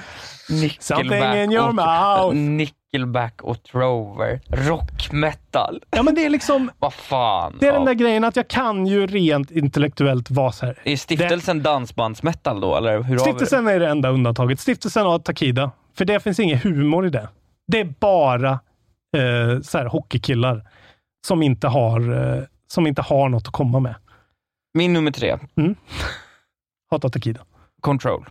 Something in your mouth. Nickelback och Trover. Rock metal. Ja, men det är liksom... Vad fan. Det är den ja. där grejen att jag kan ju rent intellektuellt vara så här. Är stiftelsen dansbandsmetal då, eller hur det? Stiftelsen är det enda undantaget. Stiftelsen har Takida. För det finns ingen humor i det. Det är bara eh, så här, hockeykillar som inte, har, eh, som inte har något att komma med. Min nummer tre. Hatar Takida. Control.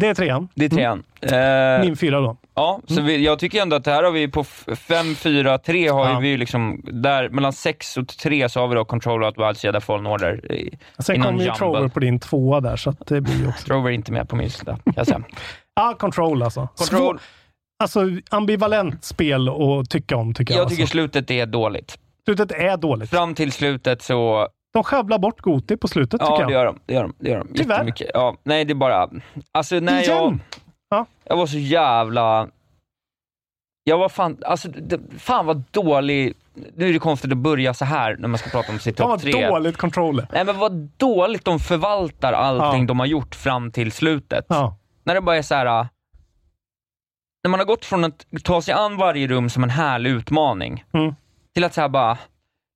Det är trean. Det är trean. Mm. Eh, Min fyra då. Ja, så vi, jag tycker ändå att det här har vi på 5, 4, 3 har Ja. ju vi liksom, där mellan 6 och 3 så har vi då Control och Wild Jedi Fallen Order. i- Sen kommer ju. Trover på din tvåa där, så det blir ju också... Trover är inte med på min lista, kan jag säga. Ja, Control alltså. Control. Svår, alltså ambivalent spel att tycka om, tycker jag. Jag tycker alltså. slutet är dåligt. Slutet är dåligt. Fram till slutet så, De skövlar bort Goti på slutet, tycker ja jag. det gör de. Det gör de, det gör de. Tyvärr. Ja, nej det är bara, alltså när jag! Ja. jag var så jävla, jag var fan, alltså det, fan vad dålig, nu är det konstigt att börja så här när man ska prata om sitt topp vad tre. dåligt controller. Nej men vad dåligt de förvaltar allting Ja. de har gjort fram till slutet. Ja. När det bara är så här. äh, När man har gått från att ta sig an varje rum som en härlig utmaning, Mm. till att säga bara,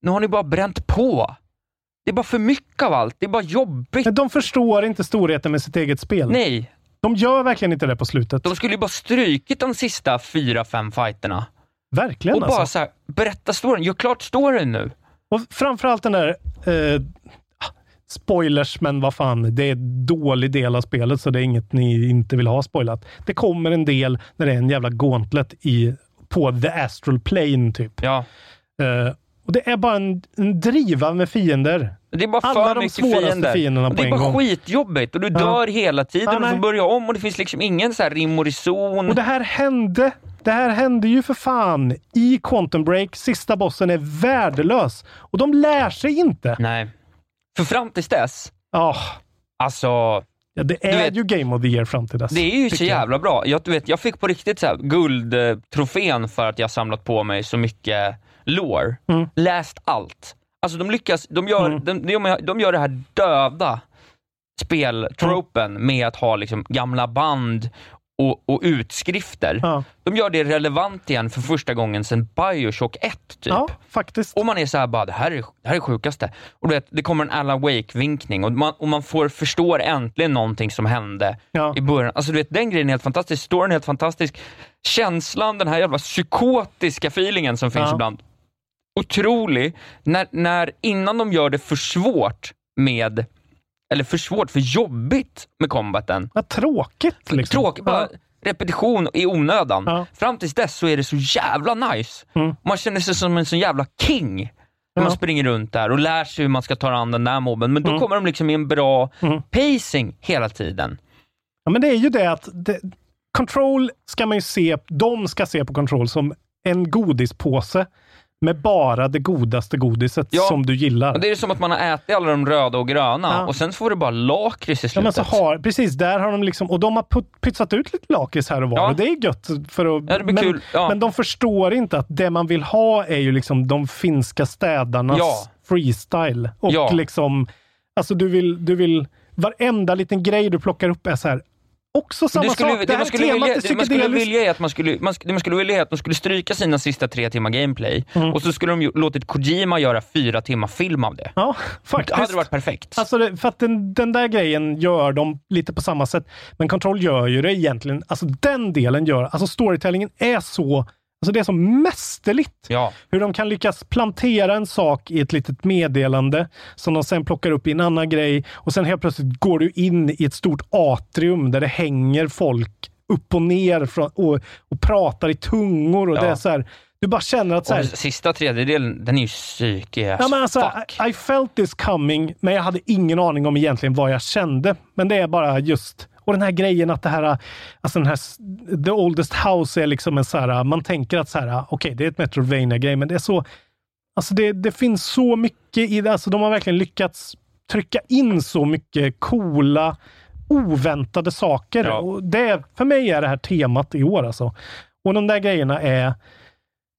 nu har ni bara bränt på. Det är bara för mycket av allt, det är bara jobbigt. Men de förstår inte storheten med sitt eget spel. Nej, De gör verkligen inte det på slutet. de skulle ju bara strykit de sista fyra, fem fighterna. Verkligen Och bara alltså. så här, berätta storyn, gör klart storyn nu. Och framförallt den där... Eh, spoilers, men vad fan. Det är en dålig del av spelet, så det är inget ni inte vill ha spoilat. Det kommer en del när det är en jävla gauntlet i, på the astral plane, typ. Ja. Eh, och det är bara en, en driva med fiender. Det är bara Alla för de mycket fiender. fienderna och på det är bara gång. skitjobbigt och du Ja. dör hela tiden Ja, och får börja om och det finns liksom ingen så här rim och reson. Och det här hände. Det här hände ju för fan i Quantum Break. Sista bossen är värdelös. Och de lär sig inte. Nej. För fram tills dess, Ja, alltså, ja, det är vet- ju Game of the Year fram till dess. det är ju så tycker jag. jävla bra. Jag, du vet, jag fick på riktigt så här guldtrofén för att jag samlat på mig så mycket lore. Mm. Läst allt. Alltså de lyckas, de gör, Mm. de, de, de gör det här döda speltropen Mm. med att ha liksom gamla band och, och utskrifter. Ja. De gör det relevant igen för första gången sedan Bioshock 1, typ. ja, faktiskt. Och man är så här bara, det här är det här är sjukaste. Och du vet, det kommer en Alan Wake-vinkning och man, och man får, förstår äntligen någonting som hände Ja. i början. Alltså du vet, den grejen är helt fantastisk, storyn är helt fantastisk. Känslan, den här jävla psykotiska feelingen som finns ibland. Otrolig. När, när, innan de gör det för svårt med, eller för svårt, för jobbigt med combaten. Vad tråkigt. Liksom. Tråkigt, bara repetition i onödan. Ja. Fram tills dess så är det så jävla nice. Mm. Man känner sig som en sån jävla king. när man Ja. springer runt där och lär sig hur man ska ta an den där mobben, men då Mm. kommer de liksom i en bra Mm. pacing hela tiden. Ja, men det är ju det att det, Control ska man ju se, de ska se på Control som en godispåse med bara det godaste godiset Ja. som du gillar. Det är som att man har ätit alla de röda och gröna Ja. och sen får du bara lakrits i Ja, men slutet. så har, precis, där har de liksom, och de har pytsat ut lite lakrits här och var Ja. och det är gött för att... Ja, det blir men, kul. Men de förstår inte att det man vill ha är ju liksom de finska städarnas freestyle. Och liksom, alltså du vill, du vill, varenda liten grej du plockar upp är så här, också samma skulle, sak. det, Det här man skulle, temat vilja, är det man skulle vilja att man skulle, man, det man skulle vilja att de skulle stryka sina sista tre timmar gameplay Mm. och så skulle de låtit Kojima göra fyra timmar film av det. Ja, Det faktiskt. hade varit perfekt. Alltså det, för att den, den där grejen gör de lite på samma sätt. Men Control gör ju det egentligen. Alltså den delen gör, alltså storytellingen är så, alltså det är så mästerligt. Ja. Hur de kan lyckas plantera en sak i ett litet meddelande som de sen plockar upp i en annan grej och sen helt plötsligt går du in i ett stort atrium där det hänger folk upp och ner från, och, och pratar i tungor och Ja. det är så här, du bara känner att så här, Och sista tredjedelen, den är ju psykig as Ja, men alltså. I, I felt this coming, men jag hade ingen aning om egentligen vad jag kände. Men det är bara just... Och den här grejen att det här, alltså den här, The Oldest House är liksom en så här, man tänker att så här, okej, det är ett Metrovania-grej, men det är så, alltså det, det finns så mycket i det, alltså de har verkligen lyckats trycka in så mycket coola, oväntade saker. Ja. Och det, för mig är det här temat i år alltså. Och de där grejerna är,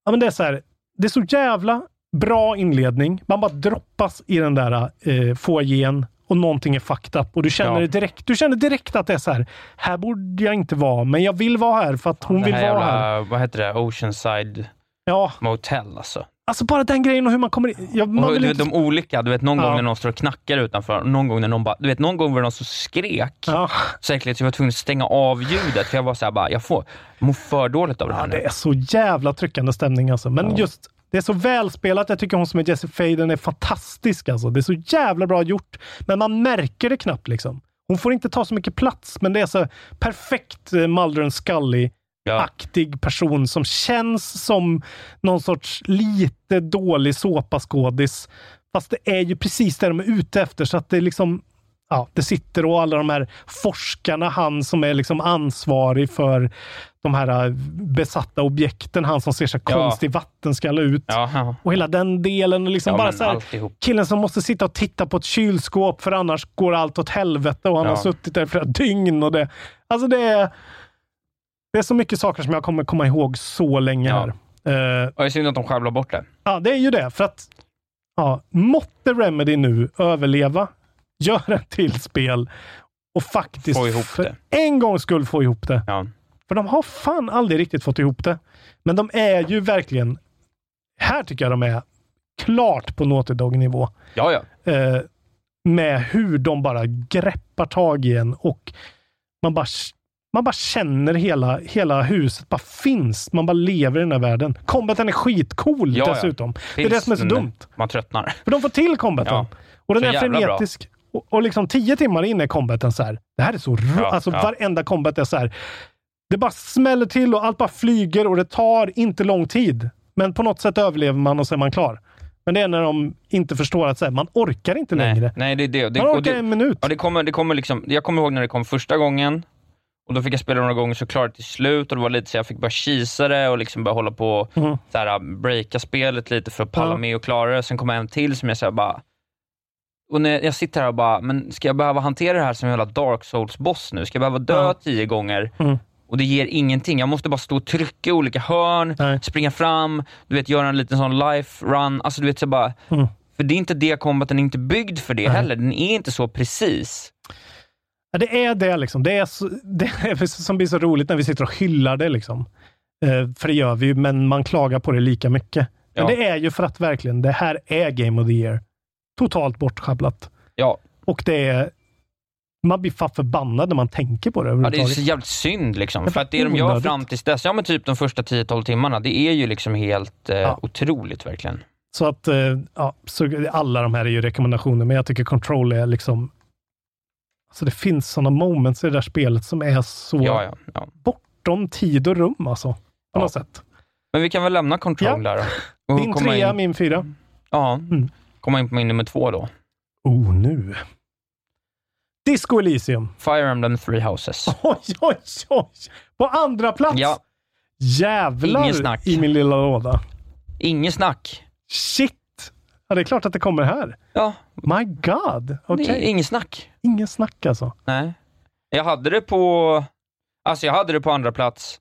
ja men det är så här, det är så jävla bra inledning. Man bara droppas i den där eh, foajén och någonting är fucked up och du känner Ja. det direkt. Du känner direkt att det är så här, här borde jag inte vara, men jag vill vara här för att hon vill vara jävla, här. vad heter det, Oceanside Ja, Motel alltså. alltså bara den grejen och hur man kommer in. Jag, man Och, du inte... vet, de olika, du vet någon Ja. gång när någon står och knackar utanför, någon gång när någon bara, du vet någon gång var det någon som skrek Ja. säkert så jag var tvungen att stänga av ljudet för jag var såhär bara, jag får, jag mår för dåligt av det här Ja, nu. det är så jävla tryckande stämning alltså. Men Ja. just, det är så välspelat. Jag tycker hon som är Jessie Faden är fantastisk alltså. Det är så jävla bra gjort. Men man märker det knappt liksom. Hon får inte ta så mycket plats, men det är så perfekt eh, Mulder and Scully Ja. aktig person som känns som någon sorts lite dålig såpaskådis. Fast det är ju precis det de är ute efter, så att det är liksom Ja, det sitter och alla de här forskarna, han som är liksom ansvarig för de här eh, besatta objekten, han som ser så Ja. konstig vattenskalle ut. Ja. Och hela den delen. Liksom Ja, bara så här, killen som måste sitta och titta på ett kylskåp för annars går allt åt helvete och han har suttit där i flera dygn. Och det, alltså det, är, det är så mycket saker som jag kommer komma ihåg så länge här. Eh, Och det är synd att de sjabblar bort det. ja, det är ju det. För att ja, måtte Remedy nu överleva, göra ett till spel och faktiskt Få ihop för det. en gångs skull få ihop det. Ja. För de har fan aldrig riktigt fått ihop det. Men de är ju verkligen... Här tycker jag de är klart på Naughty Dog-nivå. Ja, ja. Eh, med hur de bara greppar tag i en och man bara, man bara känner hela, hela huset bara finns. Man bara lever i den här världen. Combaten är skitcool Ja, ja. dessutom. Det är det som är så dumt. Man tröttnar. För de får till combaten. Ja. Och den Så är jävla bra. Och, och liksom tio timmar in är combaten så här. Det här är så Ja, Alltså ja. varenda combat är så här. Det bara smäller till och allt bara flyger och det tar inte lång tid. Men på något sätt överlever man och så är man klar. Men det är när de inte förstår att så här, man orkar inte längre. Nej, nej, det är det. det, man orkar det en minut. Ja, det kommer, det kommer liksom, jag kommer ihåg när det kom första gången, och då fick jag spela några gånger så klarade till slut och det var lite så jag fick bara kisa det och liksom börja hålla på och så här, breaka spelet lite för att palla Ja. med och klara det. Sen kom en till som jag så här, bara... Och när jag sitter här och bara, men ska jag behöva hantera det här som en jävla Dark Souls-boss nu? Ska jag behöva dö Ja. tio gånger? Mm. Och det ger ingenting. Jag måste bara stå och trycka i olika hörn, Nej. springa fram, du vet, göra en liten sån life run. Alltså du vet, så bara... Mm. För det är inte det combaten är inte byggd för det Nej. heller. Den är inte så precis. Ja, det är det liksom. Det är, så, det är som blir så roligt när vi sitter och hyllar det liksom. Eh, för det gör vi ju, men man klagar på det lika mycket. Men Ja. det är ju för att verkligen, det här är Game of the Year. Totalt bortschabblat. Ja, Och det är... Man blir fan förbannad när man tänker på det Ja, det är så jävligt synd liksom. Det För att det de gör fram tills dess, ja men typ de första 10-12 timmarna, det är ju liksom helt eh, Ja. otroligt verkligen. Så att, eh, ja, så alla de här är ju rekommendationer, men jag tycker Control är liksom... Alltså det finns sådana moments i det där spelet som är så Ja, ja, ja. bortom tid och rum alltså. På Ja. något sätt. Men vi kan väl lämna Control Ja. där då. Din trea, in- min fyra. Ja, Mm. Komma in på min nummer två då. Oh, nu. Disco Elysium. Fire Emblem Three Houses. Oj, oj, oj. På andra plats. Ja, Jävlar i min lilla låda. ingen snack. Shit. Ja, det är klart att det kommer här. Ja, My God. Är ingen snack. Ingen snack alltså. Nej. Jag hade det på, alltså jag hade det på andra plats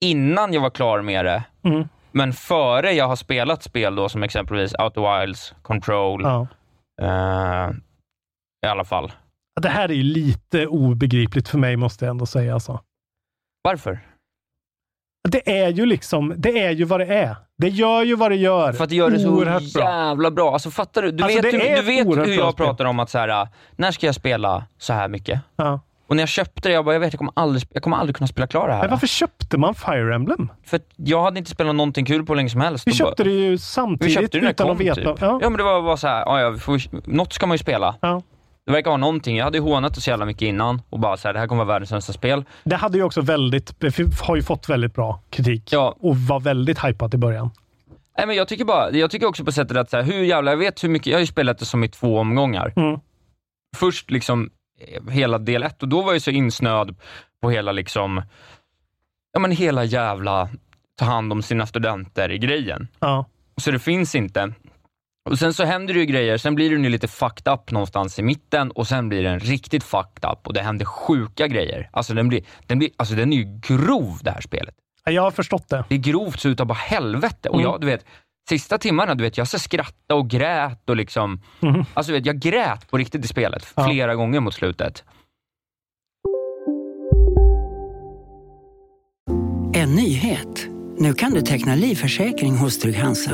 innan jag var klar med det. Mm. Men före jag har spelat spel då, som exempelvis Outer Wilds, Control, Ja. eh, i alla fall. Det här är ju lite obegripligt för mig, måste jag ändå säga. Alltså. Varför? Det är ju liksom, det är ju vad det är. Det gör ju vad det gör. För att det gör det så Oerhört bra. jävla bra. Alltså fattar du? Du Alltså, vet, hur, du vet hur jag pratar om att så här, när ska jag spela så här mycket? Ja. Och när jag köpte det, jag bara, jag vet, jag kommer aldrig, jag kommer aldrig kunna spela klar det här. Men varför köpte man Fire Emblem? För att jag hade inte spelat någonting kul på länge som helst. Vi Och bara- köpte det ju vi samtidigt köpte det utan kom, att veta. typ. Ja. Ja. men det var bara så här, ja, ja, vi får, något ska man ju spela. Ja. Det verkar vara någonting. Jag hade ju hånat det så jävla mycket innan och bara så här, det här kommer vara världens sämsta spel. Det hade ju också väldigt, har ju fått väldigt bra kritik Ja. och var väldigt hypat i början. Nej, men jag tycker bara, jag tycker också på sättet att så här, hur jävla, jag vet hur mycket, jag har ju spelat det som i två omgångar. Mm. Först liksom hela del ett och då var jag så insnöad på hela liksom, ja men hela jävla ta hand om sina studenter i grejen. Ja. Så det finns inte. Och sen så händer det ju grejer, sen blir den ju lite fucked up någonstans i mitten och sen blir den riktigt fucked up och det händer sjuka grejer. Alltså den, blir, den, blir, alltså den är ju grov det här spelet. Ja, Jag har förstått det. Det är grovt så utav bara helvete. Och Mm. jag, du vet, sista timmarna, du vet, jag så skrattade och grät och liksom, Mhm. alltså du vet, jag grät på riktigt i spelet Ja. flera gånger mot slutet. En nyhet. Nu kan du teckna livförsäkring hos Trygg-Hansa.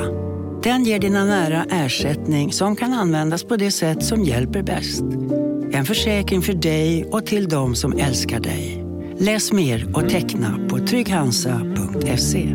Den ger dina nära ersättning som kan användas på det sätt som hjälper bäst. En försäkring för dig och till de som älskar dig. Läs mer och teckna på trygghansa.se.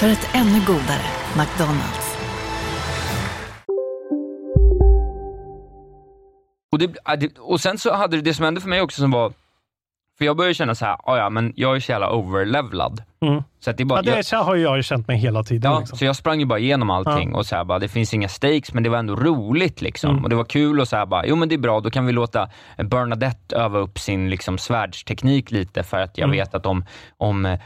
För ett ännu godare McDonalds. Och, det, äh, det, och sen så hade det, det som hände för mig också som var, för jag började känna så här, "Ah, ja men jag är så jävla overlevlad. Mm. Så att det är bara, Ja, det jag, så har jag ju känt mig hela tiden. Ja, liksom. så jag sprang ju bara igenom allting och så här bara, det finns inga stakes men det var ändå roligt liksom. Mm. Och det var kul och så här bara, jo men det är bra, då kan vi låta Bernadette öva upp sin liksom svärdsteknik lite för att jag Mm. vet att om, om eh,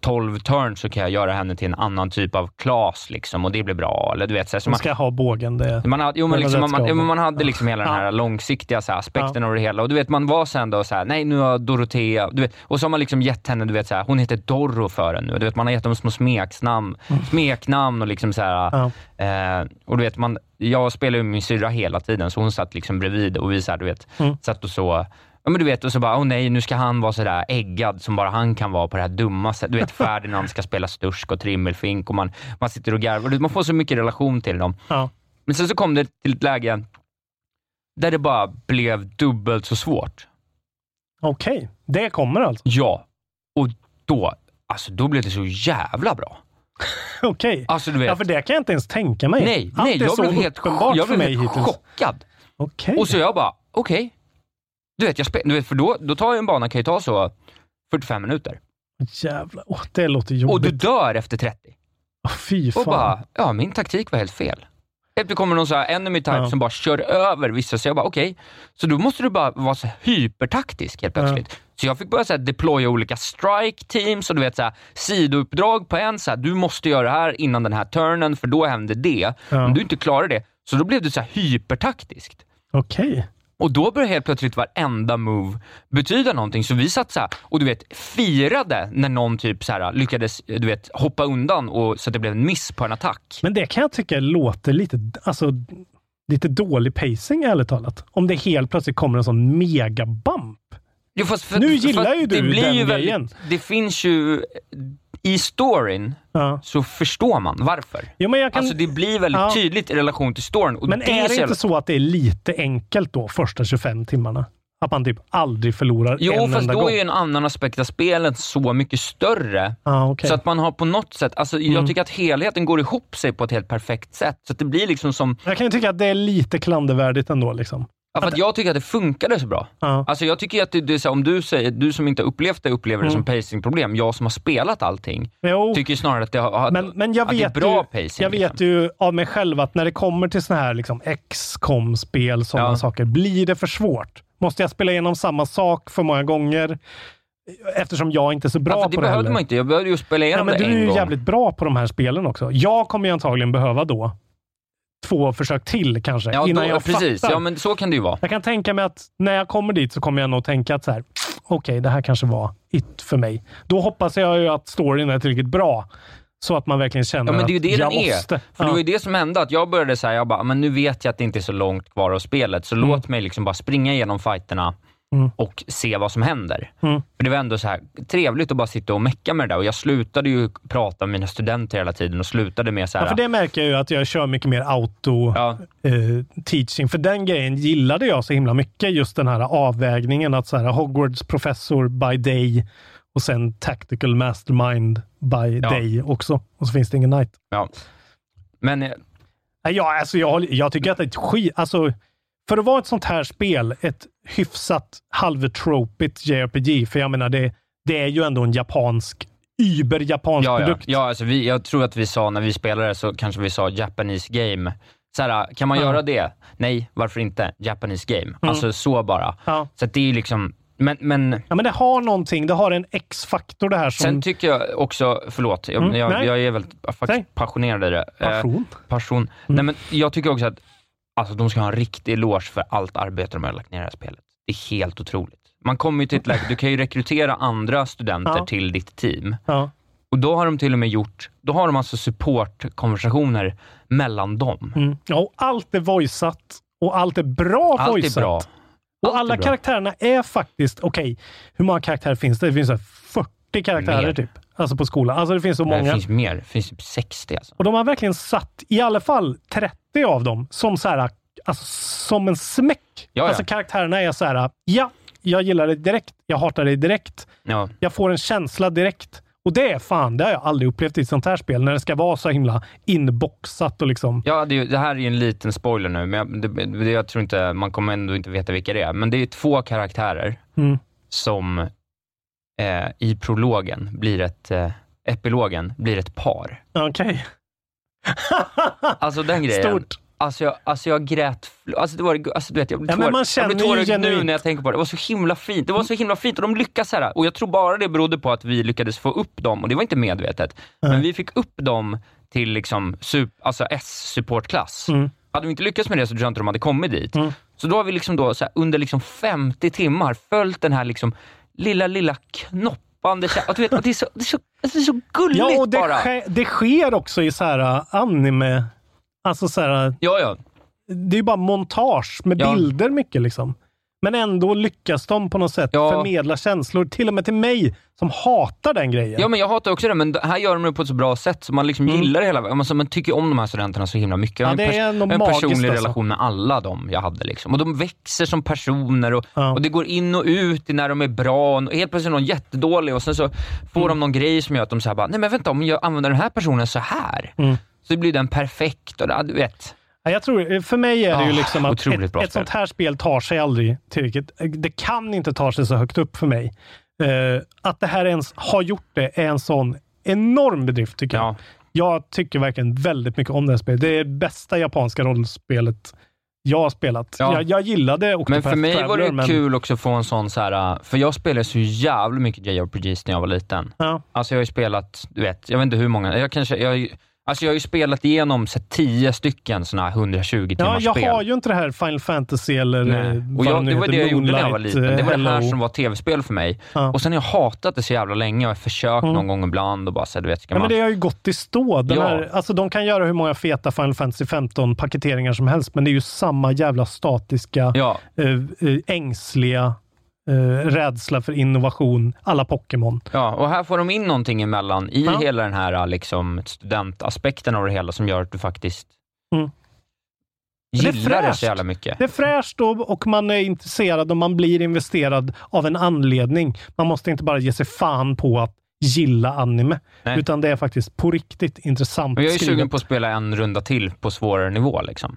12 turns så kan jag göra henne till en annan typ av klas liksom och det blir bra. Eller du vet, så här, så Man man, ska ha bågen. Det, man hade, jo, men liksom, man, man, man, hade liksom hela den här långsiktiga så här, aspekten Ja. av det hela. Och du vet, man var sen då så här, nej nu har Dorotea, du vet, och så har man liksom gett henne, du vet, så här, hon heter Dorro för henne nu. Du vet, man har gett dem små smeknamn, smeknamn och liksom så här, Mm. Ja. eh, och du vet, man, jag spelade ju med min syrra hela tiden, så hon satt liksom bredvid och vi så här, du vet, Mm. satt och så Ja men du vet, och så bara, åh nej, nu ska han vara sådär äggad som bara han kan vara på det här dumma sättet. Du vet, Ferdinand ska spela stursk och trimmelfink och man, man sitter och garvar. Man får så mycket relation till dem. Ja. Men sen så kom det till ett läge där det bara blev dubbelt så svårt. Okej, det kommer alltså. Ja, och då, alltså då blev det så jävla bra. Okej. Alltså du vet, Ja, för det kan jag inte ens tänka mig. nej, Allt nej, jag blev helt, jag blev helt chockad. Okej. Och så jag bara, okej. Du vet, jag spe- du vet, för då, då tar ju en bana, kan ju ta så 45 minuter. Jävlar. Åh, det låter Och jobbigt. du dör efter 30. Åh, fy fan. Och bara, ja min taktik var helt fel. Det kommer någon så här enemy type Ja. som bara kör över vissa, så jag bara okej. Så då måste du bara vara så hypertaktisk helt plötsligt. Så jag fick börja så här deploya olika strike teams och du vet så här, sidouppdrag på en, så här, du måste göra det här innan den här turnen för då händer det. Ja. Om du inte klarar det, så då blev det så här hypertaktiskt. Okej. Och då började helt plötsligt varenda move betyda någonting. Så vi satt så här, och du vet, firade när någon typ så här, lyckades du vet, hoppa undan och, så att det blev en miss på en attack. Men det kan jag tycka låter lite, alltså, lite dålig pacing ärligt talat. Om det helt plötsligt kommer en sån megabump. Jo, för, Nu gillar ju du det blir den ju grejen. Väldigt, det finns ju i storyn Ja. så förstår man varför. Jo, men jag kan... Alltså det blir väldigt Ja. tydligt i relation till storyn. Men det är det så inte så att det är lite enkelt då, första 25 timmarna? Att man typ aldrig förlorar Jo, en fast enda då gång? är ju en annan aspekt av spelet så mycket större. Ah, okej. Så att man har på något sätt, alltså Mm. jag tycker att helheten går ihop sig på ett helt perfekt sätt. Så att det blir liksom som, Jag kan ju tycka att det är lite klandervärdigt ändå. Liksom. Ja, för att jag tycker att det funkade så bra. Ja. Alltså jag tycker att det, det är så, här, om du säger, du som inte upplevt det upplever det Mm. som pacingproblem. Jag som har spelat allting, Jo, tycker snarare att det, har, men, men jag det är vet, bra ju, pacing. jag vet liksom. ju av mig själv att när det kommer till såna här liksom XCOM-spel, sådana Ja. saker, blir det för svårt. Måste jag spela igenom samma sak för många gånger? Eftersom jag inte är så bra ja, för på det det behövde heller. man inte. Jag behövde ju spela igenom men det du är ju gång. jävligt bra på de här spelen också. Jag kommer ju antagligen behöva då två försök till kanske, Ja, innan då, jag precis. fattar. Ja, men så kan det ju vara. Jag kan tänka mig att när jag kommer dit så kommer jag nog tänka att så här, okej, det här kanske var it för mig. Då hoppas jag ju att storyn är tillräckligt bra så att man verkligen känner Ja, men det är ju att det jag den är. måste. För det var ja. ju det som hände, att jag började säga, jag bara, men nu vet jag att det inte är så långt kvar av spelet, så Mm. låt mig liksom bara springa igenom fighterna Mm. och se vad som händer. Mm. För det var ändå så här trevligt att bara sitta och mecka med det där och jag slutade ju prata med mina studenter hela tiden och slutade med så här, Ja, för det märker jag ju att jag kör mycket mer auto-teaching. för den grejen gillade jag så himla mycket. Just den här avvägningen att så här, Hogwarts professor by day och sen tactical mastermind by Ja. day också. Och så finns det ingen night. ja. Men eh, Ja, alltså jag, jag tycker att det är ett skit... Alltså, för att vara ett sånt här spel, ett hyfsat halvtropigt JRPG, för jag menar det, det är ju ändå en japansk, über-japansk ja, ja. produkt. ja alltså vi, jag tror att vi sa, när vi spelade så kanske vi sa Japanese game. Så här, kan man Ja. göra det? Nej, varför inte? Japanese game. Alltså så bara. Ja. Så det är ju liksom, men, men Ja, men det har någonting. Det har en X-faktor det här som... Sen tycker jag också, förlåt, jag, Mm, jag, jag är väldigt passionerad i det. Eh, Passion. passion. Nej, men jag tycker också att alltså, de ska ha en riktig eloge för allt arbete de har lagt ner i det här spelet. Det är helt otroligt. Man kommer ju till ett läge, du kan ju rekrytera andra studenter Ja. till ditt team. Ja. Och då har de till och med gjort, då har de alltså supportkonversationer mellan dem. Mm. Ja, och allt är voiceat och allt är bra Allt är voiceat. bra. Och Allt är alla bra. karaktärerna är faktiskt, okej, hur många karaktärer finns det? Det finns så här 40 karaktärer Mer. typ. Alltså på skolan. Alltså det finns så Nej, många. Det finns mer, det finns typ 60 alltså. Och de har verkligen satt i alla fall 30 av dem som så här, alltså som en smäck. ja. Alltså karaktärerna är så här, ja, jag gillar det direkt. Jag hatar det direkt. Ja. Jag får en känsla direkt. Och det är fan, det har jag aldrig upplevt i ett sånt här spel, när det ska vara så himla inboxat och liksom... Ja, det, det här är ju en liten spoiler nu, men jag, det, det, jag tror inte, man kommer ändå inte veta vilka det är. Men det är två karaktärer Mm. som eh, i prologen blir ett, eh, epilogen blir ett par. Okej. Alltså den grejen. Stort. Alltså jag, alltså jag grät, alltså det var, alltså du vet, jag blir Ja, men tår- man jag känner blir ju tårögd nu när jag tänker på det. Det var så himla fint. Det var så himla fint och de lyckas här. Och jag tror bara det berodde på att vi lyckades få upp dem, och det var inte medvetet, men vi fick upp dem till liksom sup, alltså S-supportklass. Mm. Hade vi inte lyckats med det så tror jag inte de hade kommit dit. Mm. Så då har vi liksom då, här, under liksom 50 timmar följt den här liksom lilla, lilla knoppande och du vet, och det, är så, det, är så, alltså det är så gulligt Ja, och det, bara. ske, det sker också i så här uh, anime. Alltså så här, Ja, ja. det är ju bara montage med Ja. bilder mycket liksom. Men ändå lyckas de på något sätt Ja. förmedla känslor, till och med till mig som hatar den grejen. Ja, men jag hatar också det, men här gör de det på ett så bra sätt så man liksom gillar det hela. Alltså, man tycker om de här studenterna så himla mycket. Jag har Mm. Ja, en, det är en magiskt, personlig alltså. relation med alla de jag hade. Liksom. Och de växer som personer och, Ja. och det går in och ut när de är bra. Och helt plötsligt är någon jättedålig och sen så får Mm. de någon grej som gör att de säger nej men vänta, om jag använder den här personen så här Mm. så blir den perfekt. Och, du vet. Ja, jag tror, för mig är det ju Ah, liksom att ett, ett sånt här spel tar sig aldrig tillräckligt. Det kan inte ta sig så högt upp för mig. Eh, att det här ens har gjort det är en sån enorm bedrift tycker jag. Ja. Jag tycker verkligen väldigt mycket om det här spelet. Det är det bästa japanska rollspelet jag har spelat. Ja. Jag, jag gillade Octopath Men för mig var Traveler, det men- kul också att få en sån så här. för jag spelade så jävla mycket JRPGs när jag var liten. Ja. Alltså jag har ju spelat, du vet, jag vet inte hur många, jag kanske, jag, alltså jag har ju spelat igenom så här, 10 stycken såna här 120 Ja, timmars jag spel. har ju inte det här Final Fantasy eller Nej. eh, Och jag, det var det jag gjorde när jag var liten. Det var eh, det här Hello. som var tv-spel för mig. Ja. Och sen har jag hatat det så jävla länge och jag har försökt Mm. någon gång ibland och bara så här, du vet, ska Ja, man... men det har ju gått i stå. Den Ja. här, alltså, de kan göra hur många feta Final Fantasy 15 paketeringar som helst, men det är ju samma jävla statiska, Ja, eh, eh, ängsliga eh, rädsla för innovation, alla Pokémon. Ja, och här får de in någonting emellan i Ja. hela den här liksom, studentaspekten av det hela som gör att du faktiskt Mm. Det gillar det fräscht. så jävla mycket. Det är fräscht och, och man är intresserad och man blir investerad av en anledning. Man måste inte bara ge sig fan på att gilla anime, Nej. utan det är faktiskt på riktigt intressant jag är skrivet. sugen på att spela en runda till på svårare nivå. Liksom.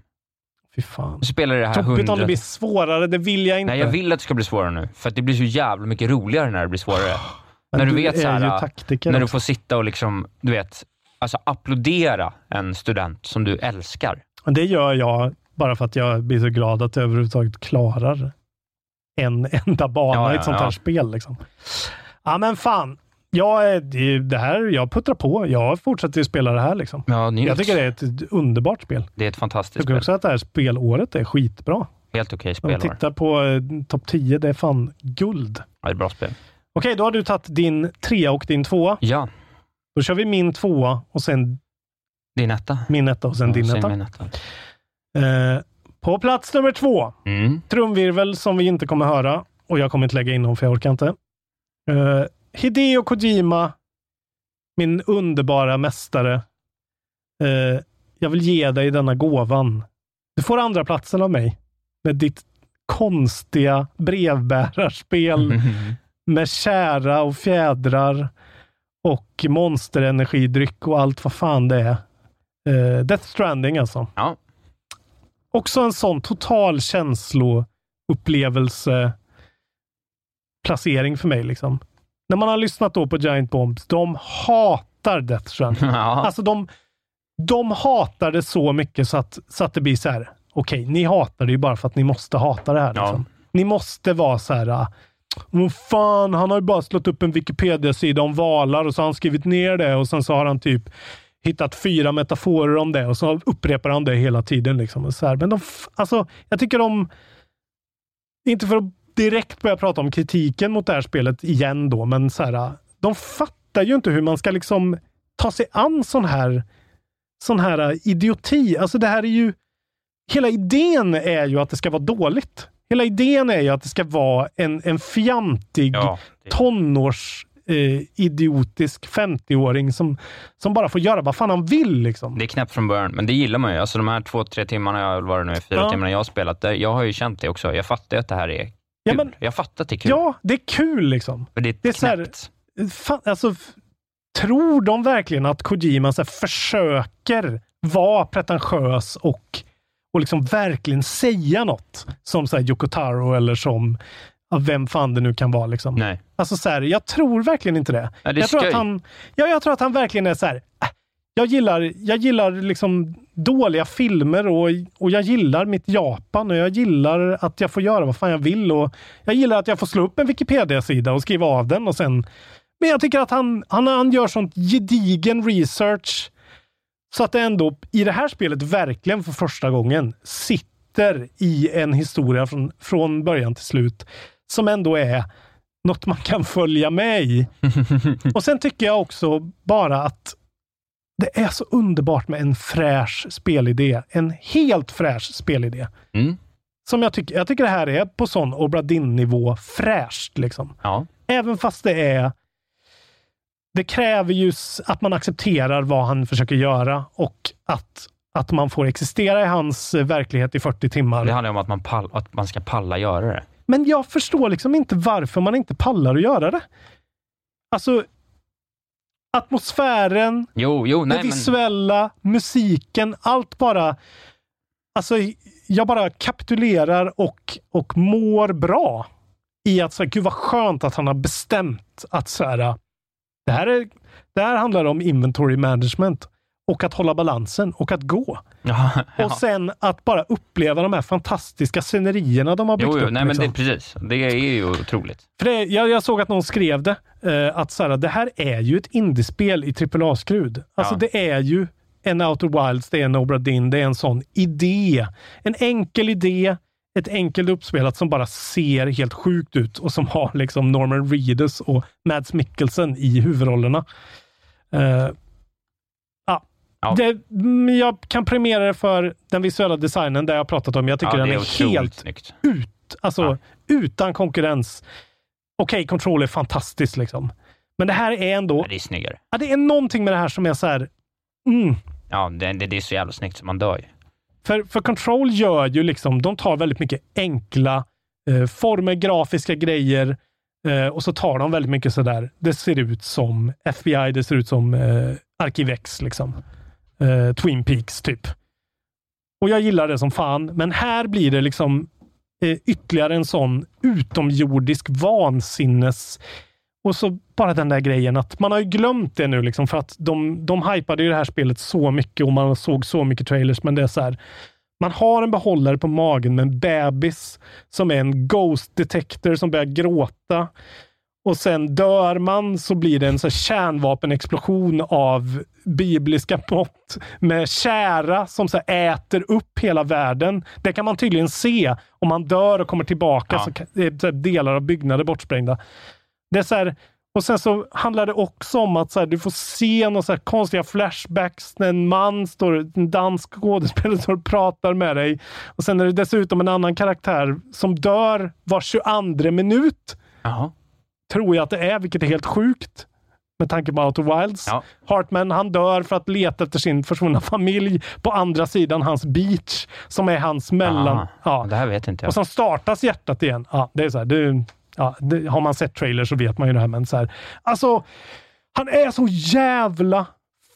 Fy fan. Spelar det här Jobbigt om 100... det blir svårare, det vill jag inte. Nej, jag vill att det ska bli svårare nu, för det blir så jävla mycket roligare när det blir svårare. Men när du, du vet så här, taktiker när du får sitta och liksom, du vet, alltså applådera en student som du älskar. Det gör jag bara för att jag blir så glad att jag överhuvudtaget klarar en enda bana Ja, i ett sånt här ja. spel. Liksom. Ja, men fan. Jag, är- det, här, jag puttrar på. Jag fortsätter ju spela det här. Liksom. Ja. Jag tycker det är ett underbart spel. Det är ett Jag fantastiskt tycker spel. också att det här spelåret är skitbra. Helt okej Om vi spelår. tittar på eh, topp 10, det är fan guld. Ja, det är bra spel. Okej, då har du tagit din trea och din tvåa. Ja, Då kör vi min tvåa och sen din etta. min etta och sen Ja, din sen etta. min etta. Eh, på plats nummer två. Mm. Trumvirvel som vi inte kommer höra och jag kommer inte lägga in dem för jag orkar inte. Uh, Hideo Kojima, min underbara mästare. Eh, jag vill ge dig denna gåvan. Du får andra platsen av mig med ditt konstiga brevbärarspel med kära och fjädrar och monsterenergidryck och allt vad fan det är. Eh, Death Stranding alltså. Ja. Också en sån total känsloupplevelse placering för mig. Liksom. När man har lyssnat då på Giant Bombs, de hatar Death Stranding. Ja. Alltså de, de hatar det så mycket så att, så att det blir så här. Okej, ni hatar det ju bara för att ni måste hata det här. Ja. Liksom. Ni måste vara så här. Vad fan, han har ju bara slått upp en Wikipedia-sida om valar och så har han skrivit ner det och sen så har han typ hittat fyra metaforer om det och så upprepar han det hela tiden. Liksom. Så här. Men de, alltså, jag tycker de, inte för att direkt börja prata om kritiken mot det här spelet igen då, men så här, de fattar ju inte hur man ska liksom ta sig an sån här, sån här idioti. Alltså det här är ju, hela idén är ju att det ska vara dåligt. Hela idén är ju att det ska vara en, en fjantig Ja, tonårs eh, idiotisk 50-åring som, som bara får göra vad fan han vill. Liksom. Det är knäppt från början, men det gillar man ju. Alltså de här två, tre timmarna, jag vad det nu är, fyra Ja. timmarna jag har spelat, det, jag har ju känt det också. Jag fattar ju att det här är. Ja, men- jag fattar att det är kul. Ja, det är kul liksom. För det är, Det är så här, fan, alltså, tror de verkligen att Kojima så här, försöker vara pretentiös och, och liksom verkligen säga något? Som så här, Yoko Taro eller som vem fan det nu kan vara. Liksom. Nej. Alltså, så här, jag tror verkligen inte det. Ja, det jag, tror skoj. att han, ja, jag tror att han verkligen är så här. Jag gillar, jag gillar liksom dåliga filmer och, och jag gillar mitt Japan och jag gillar att jag får göra vad fan jag vill. Och jag gillar att jag får slå upp en Wikipedia-sida och skriva av den och sen... Men jag tycker att han, han, han gör sånt gedigen research så att det ändå i det här spelet verkligen för första gången sitter i en historia från, från början till slut som ändå är något man kan följa med i. Och sen tycker jag också bara att det är så underbart med en fräsch spelidé. En helt fräsch spelidé. Mm. Som jag tycker, jag tycker det här är på sån Obra Dinn-nivå fräscht. Liksom. Ja. Även fast det är... Det kräver ju att man accepterar vad han försöker göra och att, att man får existera i hans eh, verklighet i 40 timmar. Det handlar om att man, pall, att man ska palla göra det. Men jag förstår liksom inte varför man inte pallar att göra det. Alltså, atmosfären, Jo, jo, nej det men... visuella, musiken, allt bara... Alltså, jag bara kapitulerar och, och mår bra i att så här, gud vad skönt att han har bestämt att så här, det här, är, det här handlar om inventory management och att hålla balansen och att gå. Ja, ja. Och sen att bara uppleva de här fantastiska scenerierna de har byggt Jo, jo, upp. nej men liksom. det, precis. Det är ju otroligt. För det, jag, jag såg att någon skrev det, eh, att så här, det här är ju ett indiespel i AAA-skrud. Alltså Ja. det är ju en Outer Wilds, det är en Obra Dinn, det är en sån idé. En enkel idé, ett enkelt uppspelat som bara ser helt sjukt ut och som har liksom Norman Reedus och Mads Mikkelsen i huvudrollerna. Eh, ja. Det, jag kan premiera det för den visuella designen, det jag har pratat om. Jag tycker ja, den är, helt snyggt. ut. Alltså, Ja. utan konkurrens. Okej, okay, Control är fantastiskt liksom. Men det här är ändå... Ja, det är snyggare. Ja, det är någonting med det här som är så här... Mm. Ja, det, det, det är så jävla snyggt så man dör ju. För, för Control gör ju liksom, de tar väldigt mycket enkla eh, former, grafiska grejer eh, och så tar de väldigt mycket sådär, det ser ut som FBI, det ser ut som eh, Arkivex, liksom. Eh, Twin Peaks, typ. Och jag gillar det som fan, men här blir det liksom eh, ytterligare en sån utomjordisk vansinnes och så bara den där grejen att man har ju glömt det nu liksom för att de, de hypade ju det här spelet så mycket och man såg så mycket trailers. Men det är så här. Man har en behållare på magen med en bebis som är en ghost detector som börjar gråta. Och sen dör man så blir det en så kärnvapenexplosion av bibliska mått med kära som så äter upp hela världen. Det kan man tydligen se om man dör och kommer tillbaka. Ja. Så är delar av byggnader bortsprängda. Det är så här, och sen så handlar det också om att så här, du får se några så konstiga flashbacks när en man står, en dansk skådespelare står och pratar med dig. Och sen är det dessutom en annan karaktär som dör var 22 minut. Aha. Tror jag att det är, vilket är helt sjukt. Med tanke på Outer Wilds. Ja. Hartman, han dör för att leta efter sin försvunna familj på andra sidan hans beach. Som är hans mellan... Ja. Det här vet inte jag. Och sen startas hjärtat igen. Ja, det är så här, det, ja, det, har man sett trailers så vet man ju det här, men så här, alltså, han är så jävla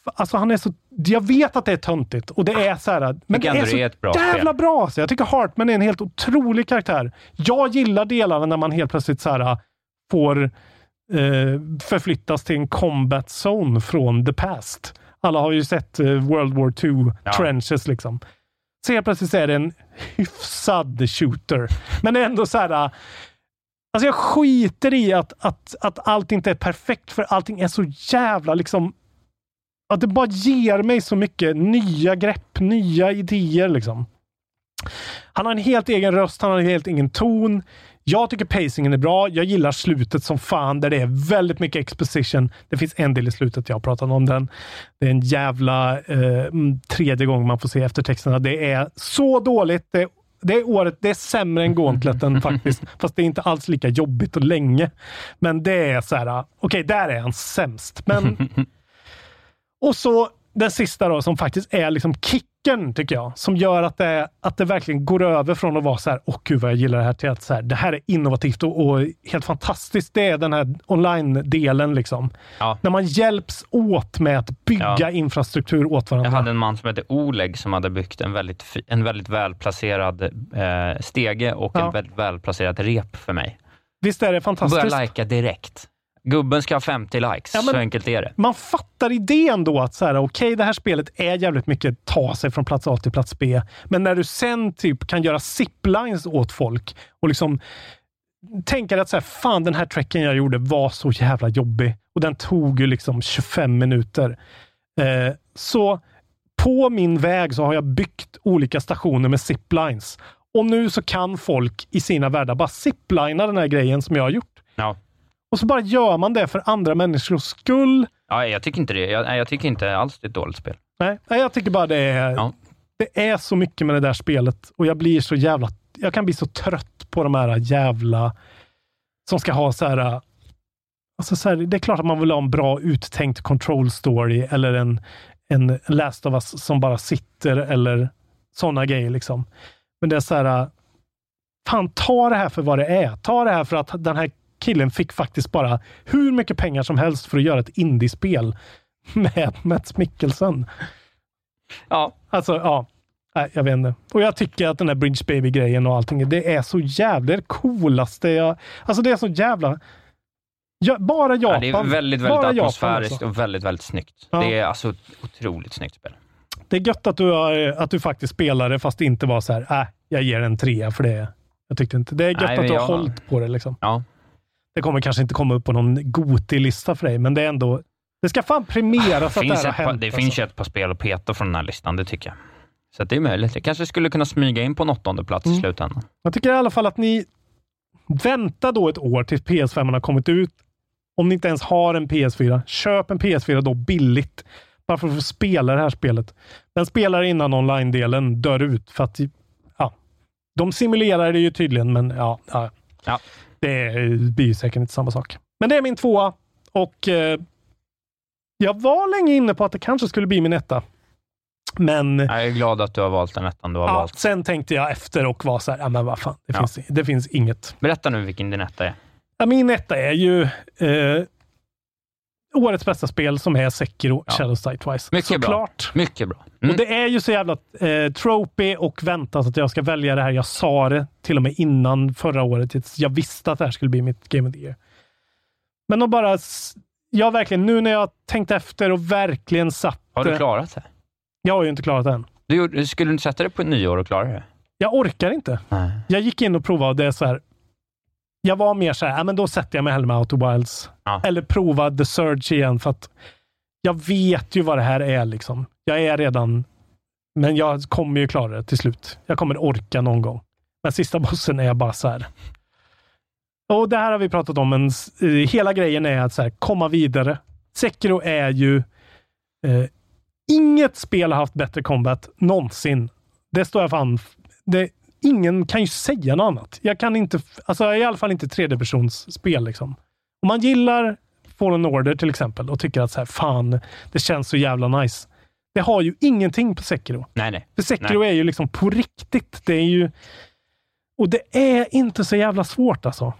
Alltså han är så... Jag vet att det är töntigt och det är så här, Men det är så är bra jävla spel. bra! Så jag tycker Hartman är en helt otrolig karaktär. Jag gillar delarna när man helt plötsligt så här, får eh, förflyttas till en combat zone från the past. Alla har ju sett eh, World War II Ja. trenches liksom. Så helt plötsligt är det en hyfsad shooter. Men ändå så här... Alltså jag skiter i att, att, att allt inte är perfekt, för allting är så jävla liksom... Att det bara ger mig så mycket nya grepp, nya idéer liksom. Han har en helt egen röst, han har en helt egen ton. Jag tycker pacingen är bra. Jag gillar slutet som fan, där det är väldigt mycket exposition. Det finns en del i slutet, jag har pratat om den. Det är en jävla eh, mm, tredje gång man får se eftertexterna. Det är så dåligt. Det, det är året, det är sämre än Gauntleten faktiskt. Fast det är inte alls lika jobbigt och länge. Men det är så här, okej, där är han sämst. Men och så den sista då, som faktiskt är liksom kicken, tycker jag. Som gör att det, att det verkligen går över från att vara så här, åh gud vad jag gillar det här, till att så här, det här är innovativt och, och helt fantastiskt. Det är den här online-delen. Liksom. Ja. När man hjälps åt med att bygga Ja. infrastruktur åt varandra. Jag hade en man som hette Oleg som hade byggt en väldigt, en väldigt välplacerad eh, stege och Ja. en väldigt välplacerat rep för mig. Visst är det Jag fantastiskt? började lajka direkt. Gubben ska ha 50 likes, Ja, så enkelt är det. man fattar idén då att så här, okej, det här spelet är jävligt mycket ta sig från plats A till plats B. Men när du sen typ kan göra ziplines åt folk och liksom tänka att så här, fan den här trekken jag gjorde var så jävla jobbig och den tog ju liksom 25 minuter. Eh, så på min väg så har jag byggt olika stationer med ziplines. Och nu så kan folk i sina världar bara ziplina den här grejen som jag har gjort. Ja. Och så bara gör man det för andra människors skull. Ja, jag tycker inte det. Jag, jag tycker inte alls det är ett dåligt spel. Nej, nej, jag tycker bara det är, Ja. det är så mycket med det där spelet och jag blir så jävla... Jag kan bli så trött på de här jävla... Som ska ha så här... Alltså så här det är klart att man vill ha en bra uttänkt control story eller en, en Last of Us som bara sitter eller sådana grejer liksom. Men det är så här... Fan, ta det här för vad det är. Ta det här för att den här killen fick faktiskt bara hur mycket pengar som helst för att göra ett indiespel med Mats Mikkelsen. Ja. Alltså, ja. Nej, jag vet inte. Och jag tycker att den här Bridge Baby-grejen och allting, det är så jävla det coolaste jag... Alltså det är så jävla... Ja, bara Japan. Ja, det är väldigt, väldigt bara atmosfäriskt alltså. och väldigt, väldigt snyggt. Ja. Det är alltså otroligt snyggt spel. Det är gött att du, har, att du faktiskt spelade fast det inte var så här, äh, jag ger en trea för det. Jag tyckte inte. Det är gött Nej, att du har jag- hållit på det liksom. Ja. Det kommer kanske inte komma upp på någon Goti-lista för dig, men det är ändå... Det ska fan premieras att det här har ett, par- hänt. det alltså. finns ju ett par spel att peta från den här listan, det tycker jag. Så det är möjligt. Jag kanske skulle kunna smyga in på en åttonde plats Mm. i slutändan. Jag tycker i alla fall att ni väntar då ett år tills PS5 har kommit ut. Om ni inte ens har en PS4, köp en PS4 då billigt. Bara för att få spela det här spelet. Den spelar innan online-delen dör ut för att ja, de simulerar det ju tydligen, men ja, ja Ja. Det blir ju säkert inte samma sak. Men det är min tvåa och eh, jag var länge inne på att det kanske skulle bli min etta. Men Jag är glad att du har valt den ettan du har ja, valt. sen tänkte jag efter och var så här, ja men vad fan, det, Ja. finns, det finns inget. Berätta nu vilken din etta är. Ja, min etta är ju eh, årets bästa spel som är Sekiro Shadows Die Twice. Mycket bra. Såklart. Mycket bra. Mm. Och det är ju så jävla eh, tropy och väntat att jag ska välja det här. Jag sa det till och med innan förra året. Jag visste att det här skulle bli mitt Game of the Year. Men de bara... Jag verkligen, nu när jag tänkt efter och verkligen satt... Har du det- klarat det? Jag har ju inte klarat det än. Du, skulle du inte sätta dig på nyår och klara det? Jag orkar inte. Nej. Jag gick in och provade och det är så här. Jag var mer så här, ja, men då sätter jag mig hellre med Outer Wilds. Ja. Eller prova The Surge igen för att jag vet ju vad det här är liksom. Jag är redan, men jag kommer ju klara det till slut. Jag kommer orka någon gång. Men sista bossen är bara så här. Och det här har vi pratat om, men eh, hela grejen är att så här, komma vidare. Sekiro är ju eh, Inget spel har haft bättre combat någonsin. Det står jag fan... Det, ingen kan ju säga något annat. Jag kan inte... Alltså i alla fall inte tredjepersonsspel liksom. Om man gillar Fallen Order till exempel och tycker att så här, fan, det känns så jävla nice. Det har ju ingenting på Sekiro. Nej, nej. För Sekiro Nej. är ju liksom på riktigt. Det är ju... Och det är inte så jävla svårt alltså.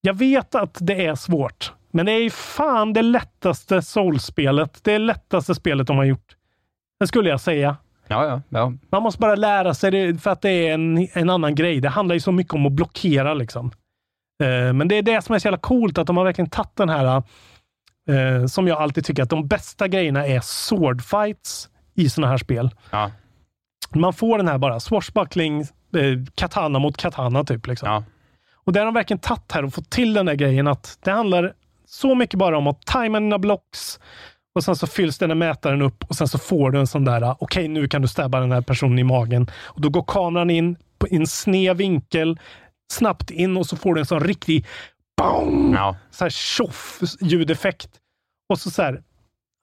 Jag vet att det är svårt, men det är ju fan det lättaste soulspelet. Det är lättaste spelet de har gjort. Det skulle jag säga. Ja, ja. ja. Man måste bara lära sig det för att det är en, en annan grej. Det handlar ju så mycket om att blockera liksom. Eh, men det är det som är så jävla coolt, att de har verkligen tagit den här, eh, som jag alltid tycker att de bästa grejerna är swordfights i sådana här spel. Ja. Man får den här bara swashbuckling, eh, katana mot katana typ. Liksom. Ja. Och det har de verkligen tagit här och fått till den där grejen att det handlar så mycket bara om att tajma dina blocks och sen så fylls den här mätaren upp och sen så får du en sån där, okej nu kan du stabba den här personen i magen. Och då går kameran in på, i en sned vinkel, snabbt in och så får du en sån riktig BOOM! Ja. Så här tjoff ljudeffekt. Och så så här,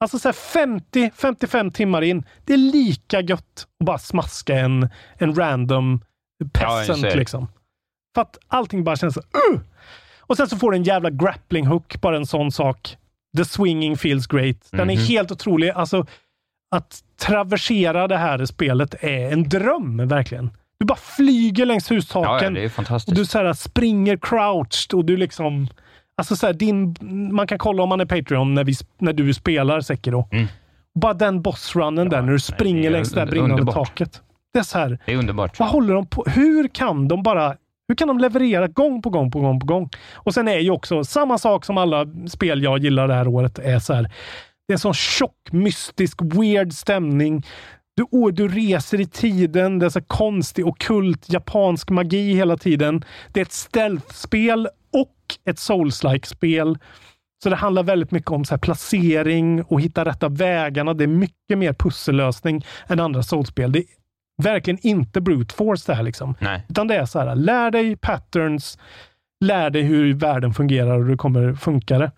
alltså så här 50-55 timmar in. Det är lika gött att bara smaska en, en random Ja, peasant ser. liksom. För att allting bara känns så, uh! Och sen så får du en jävla grappling hook, bara en sån sak. The swinging feels great. Den är Mhm. helt otrolig. Alltså, att traversera det här spelet är en dröm, verkligen. Du bara flyger längs Ja, ja, hustaken. det är fantastiskt. och du så här, springer crouched och du liksom... Alltså så här, din, man kan kolla om man är Patreon när, vi, när du spelar Sekiro. Mm. Bara den bossrunnen där, när du springer är längs det där brinnande underbart. taket. Det är så här, Det är underbart. vad håller de på? Hur kan de bara... Hur kan de leverera gång på gång på gång på gång? Och sen är ju också samma sak som alla spel jag gillar det här året är så här. Det är en sån tjock, mystisk, weird stämning. Du, du reser i tiden. Det är så konstig, okult, japansk magi hela tiden. Det är ett stealth-spel och ett souls-like-spel. Så det handlar väldigt mycket om så här placering och hitta rätta vägarna. Det är mycket mer pussellösning än andra soulspel. Det är verkligen inte brute force det här. Liksom. Nej. Utan det är så här, lär dig patterns, lär dig hur världen fungerar och det kommer funka det.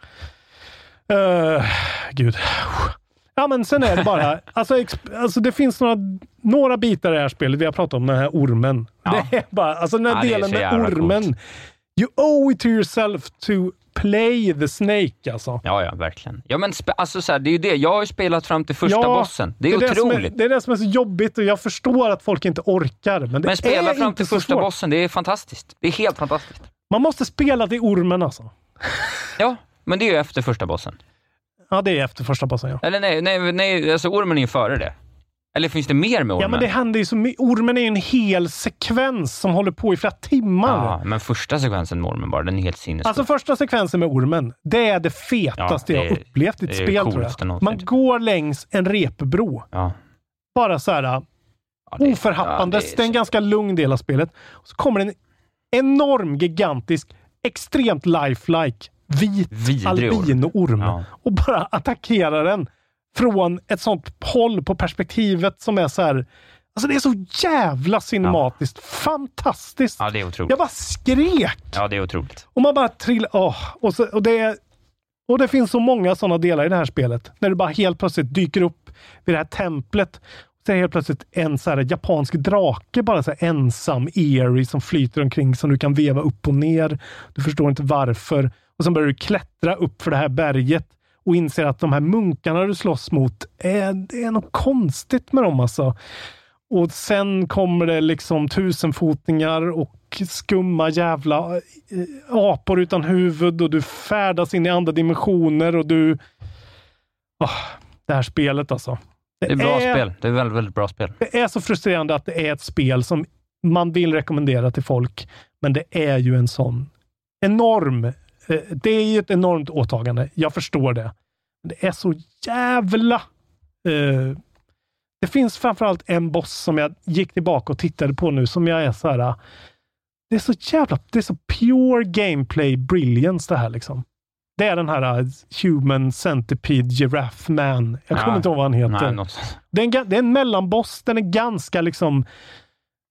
Uh, gud. Ja, men sen är det bara, alltså, alltså det finns några, några bitar i det här spelet. Vi har pratat om den här ormen. Ja. Det är bara, alltså den här Ja, delen med ormen. coolt. You owe it to yourself to play the snake alltså. Ja, ja, verkligen. Ja, men alltså, så här, det är ju det. Jag har ju spelat fram till första bossen. Det är, det som otroligt. är, det är det som är så jobbigt och jag förstår att folk inte orkar. Men, det men spela är fram till första svårt. bossen, det är fantastiskt. Det är helt fantastiskt. Man måste spela till ormen alltså. Ja, men det är ju efter första bossen. Ja, det är efter första bossen ja. Eller nej, nej, nej alltså ormen är ju före det. Eller finns det mer med ormen? Ja, men det händer ju så mycket. Ormen är ju en hel sekvens som håller på i flera timmar. Ja, men första sekvensen med ormen bara, den är helt sinnessjuk. Alltså första sekvensen med ormen, det är det fetaste Ja, det jag är- upplevt i ett det spel tror jag. Man går längs en repbro. Ja. Bara så här oförhappandes. ja, det är det är en ganska lugn del av spelet. Och så kommer en enorm, gigantisk, extremt lifelike, vit albinoorm Ja. och bara attackerar den från ett sånt håll på perspektivet som är så här. Alltså det är så jävla cinematiskt. Fantastiskt. Ja, det är otroligt. Jag bara skrek. Ja, det är otroligt. Och man bara trillar... åh, och, så, och, det och det finns så många sådana delar i det här spelet. När du bara helt plötsligt dyker upp vid det här templet. så är helt plötsligt en så här japansk drake bara så ensam, eerie, som flyter omkring som du kan veva upp och ner. Du förstår inte varför. Och sen börjar du klättra upp för det här berget och inser att de här munkarna du slåss mot, är, det är något konstigt med dem alltså. Och sen kommer det liksom tusenfotingar och skumma jävla eh, apor utan huvud och du färdas in i andra dimensioner och du... Oh, det här spelet alltså. Det är bra spel. Det är väldigt, väldigt bra spel. Det är så frustrerande att det är ett spel som man vill rekommendera till folk, men det är ju en sån enorm... eh, Det är ju ett enormt åtagande. Jag förstår det. Men det är så jävla... eh, det finns framförallt en boss som jag gick tillbaka och tittade på nu som jag är så här... Det är så jävla... Det är så pure gameplay brilliance det här liksom. Det är den här uh, Human Centipede Giraffe Man. Jag kommer Ja. inte ihåg vad han heter. Nej. Det är, en, det är en mellanboss. Den är ganska liksom...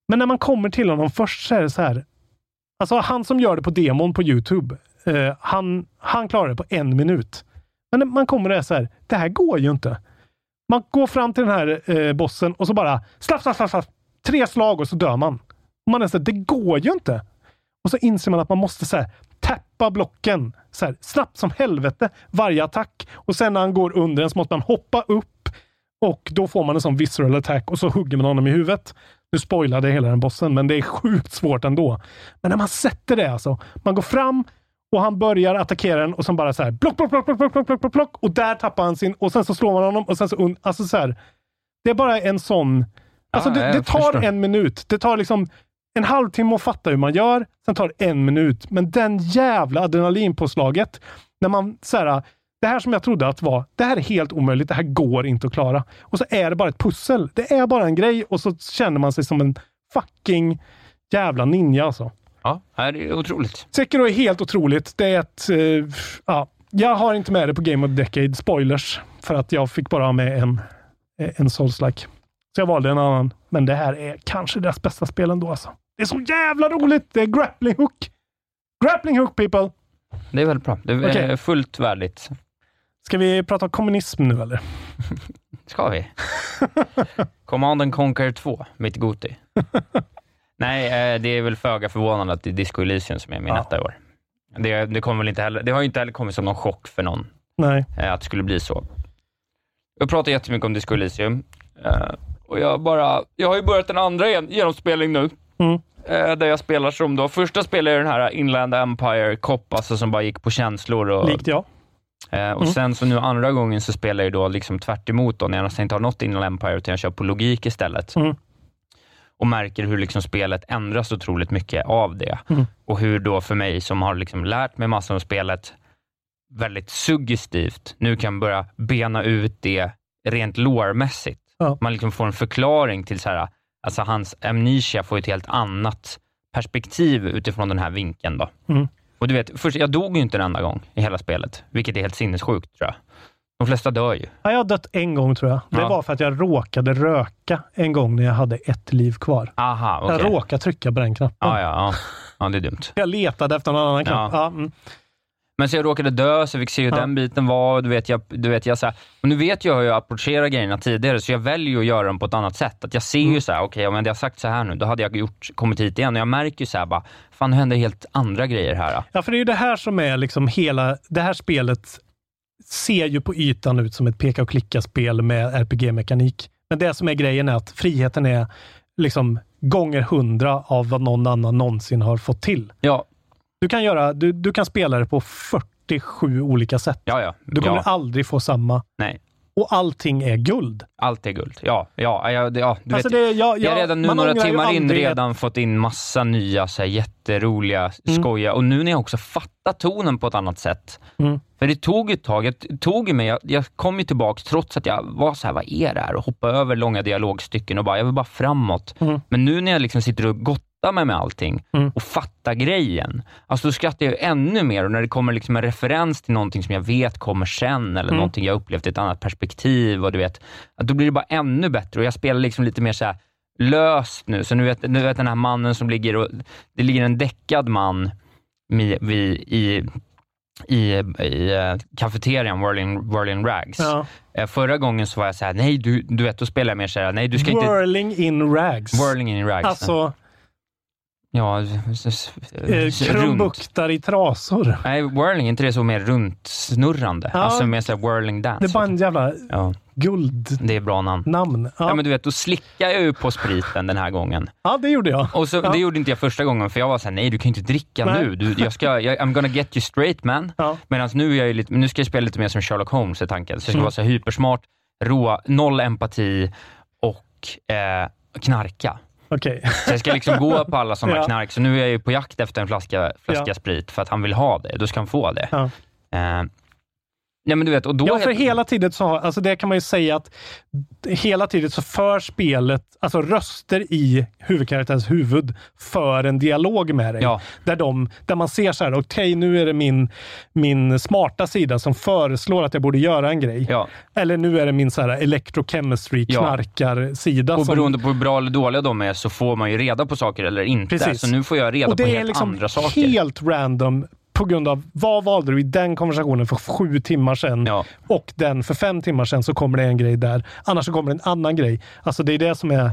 Men när man kommer till honom först så är det så här. Alltså han som gör det på demon på Youtube. Eh, han, han klarar det på en minut. Men man kommer och är så här. Det här går ju inte. Man går fram till den här eh, bossen och så bara slapp, slapp, slapp, slapp. Tre slag och så dör man. Och man är så här, det går ju inte. Och så inser man att man måste så här, tappa blocken så här, snabbt som helvete varje attack. Och sen när han går under den så måste man hoppa upp och då får man en sån visceral attack och så hugger man honom i huvudet. Nu spoilade jag hela den bossen, men det är sjukt svårt ändå. Men när man sätter det alltså. Man går fram och han börjar attackera den och sen bara så här block, block, block, block, block, block, block, block och där tappar han sin och sen så slår man honom och sen så... Alltså så här, det är bara en sån... Alltså ah, det, det, tar förstår. en minut. Det tar liksom en halvtimme att fatta hur man gör. Sen tar det en minut. Men den jävla adrenalinpåslaget när man så här, det här som jag trodde att var, det här är helt omöjligt. Det här går inte att klara. Och så är det bara ett pussel. Det är bara en grej och så känner man sig som en fucking jävla ninja alltså. Ja, det är otroligt. Sekiro är helt otroligt. Det är ett... eh, ja, jag har inte med det på Game of the Decade, spoilers, för att jag fick bara ha med en, eh, en Souls-like. Så jag valde en annan. Men det här är kanske deras bästa spel ändå alltså. Det är så jävla roligt! Det är grappling hook! Grappling hook people! Det är väldigt bra. Det är Okej. fullt värdigt. Ska vi prata om kommunism nu eller? Ska vi? Command and Conquer 2, mitt Goti. Nej, eh, det är väl föga förvånande att det är Disco Elysium som är min Ja. etta i år. Det, det, kommer väl inte heller, det har ju inte heller kommit som någon chock för någon Nej. eh, att det skulle bli så. Jag pratar jättemycket om Disco Elysium. Eh, och jag, bara, jag har ju börjat en andra gen- genomspelning nu. Mm. Där jag spelar som då, första spelade jag den här Inland Empire Cop, alltså som bara gick på känslor. Och, Likt jag. Och Mm. sen så nu andra gången så spelar jag då liksom tvärt emot då, när jag nästan inte har något Inland Empire, utan jag kör på logik istället. Mm. Och märker hur liksom spelet ändras otroligt mycket av det. Mm. Och hur då för mig som har liksom lärt mig massor om spelet, väldigt suggestivt, nu kan börja bena ut det rent lårmässigt. Ja. Man liksom får en förklaring till så här, alltså hans amnesia får ett helt annat perspektiv utifrån den här vinkeln. Då. Mm. Och du vet, först, jag dog ju inte en enda gång i hela spelet, vilket är helt sinnessjukt tror jag. De flesta dör ju. Ja, jag har dött en gång tror jag. Det Ja. var för att jag råkade röka en gång när jag hade ett liv kvar. Aha, okej. Jag råkade trycka på den knappen. Ja, ja, ja. ja, det är dumt. Jag letade efter någon annan knapp. Ja. Mm. Men så jag råkade dö, så jag fick se hur den biten var. Du vet, jag, du vet, jag så här, och nu vet jag hur jag approcherar grejerna tidigare, så jag väljer att göra dem på ett annat sätt. Att jag ser Mm. ju så här, okej, om jag hade sagt så här nu, då hade jag gjort, kommit hit igen. Och jag märker ju så här, bara, fan nu händer helt andra grejer här. Ja, för det är ju det här som är liksom hela... Det här spelet ser ju på ytan ut som ett peka och klicka-spel med RPG-mekanik. Men det som är grejen är att friheten är liksom gånger hundra av vad någon annan någonsin har fått till. Ja, Du kan, göra, du, du kan spela det på 47 olika sätt. ja, ja. Du kommer ja. aldrig få samma. Nej, Och allting är guld. allt är guld. Ja, ja, ja, ja du Alltså vet. det, jag, Jag har redan nu några timmar in ett- redan fått in massa nya så här, jätteroliga, Mm. och nu när jag också fattar tonen på ett annat sätt. Mm. För det tog ett tag, det tog mig, jag, jag kom ju tillbaks trots att jag var så här, vad är det här? Och hoppade över långa dialogstycken och bara, jag vill bara framåt. Mm. Men nu när jag liksom sitter och gottar mig med allting Mm. och fattar grejen, alltså då skrattar jag ju ännu mer och när det kommer liksom en referens till någonting som jag vet kommer sen eller Mm. någonting jag upplevt i ett annat perspektiv och du vet, då blir det bara ännu bättre och jag spelar liksom lite mer så här löst nu. Så nu vet, nu vet den här mannen som ligger och, det ligger en däckad man vid, vid, i i, i eh, kafeterian, Whirling, Whirling Rags. Ja. Eh, Förra gången så var jag såhär, nej du, du vet, då spelar jag mer såhär, nej du ska inte... Whirling in rags. Whirling in rags. Alltså, ja, eh, krumbuktar i trasor. Nej, whirling, är inte det så mer runt snurrande? Ja. Alltså mer såhär whirling dance. Det är bara en jävla ja, guldnamn. det är bra namn. Ja. Ja. men du vet, då slickade jag ju på spriten den här gången. ja, det gjorde jag. Och så. Det gjorde inte jag första gången, för jag var såhär, nej du kan ju inte dricka Nej. nu. Du, jag ska, jag, I'm gonna get you straight man. Ja. Medan nu, är jag ju lite, nu ska jag spela lite mer som Sherlock Holmes i tanken. Så jag ska Mm. vara så hypersmart, rå, noll empati och eh, knarka. Okej. Så jag ska liksom gå på alla sådana Ja. knark. Så nu är jag på jakt efter en flaska, flaska Ja. sprit för att han vill ha det. Då ska han få det. Ja. Eh, nej men du vet, och då... Ja, för hela tiden så har, alltså det kan man ju säga att hela tiden så för spelet, alltså röster i huvudkaraktärens huvud för en dialog med dig. Ja. Där, de, där man ser så här, okej nu är det min, min smarta sida som föreslår att jag borde göra en grej. Ja. Eller nu är det min så här electrochemistry Ja. knarkarsida. Och som- beroende på hur bra eller dåliga de är så får man ju reda på saker eller inte. Precis. Så nu får jag reda och på helt liksom andra saker. helt random på grund av vad valde du i den konversationen för sju timmar sedan Ja. och den för fem timmar sedan så kommer det en grej där. Annars så kommer det en annan grej. Alltså det är det som är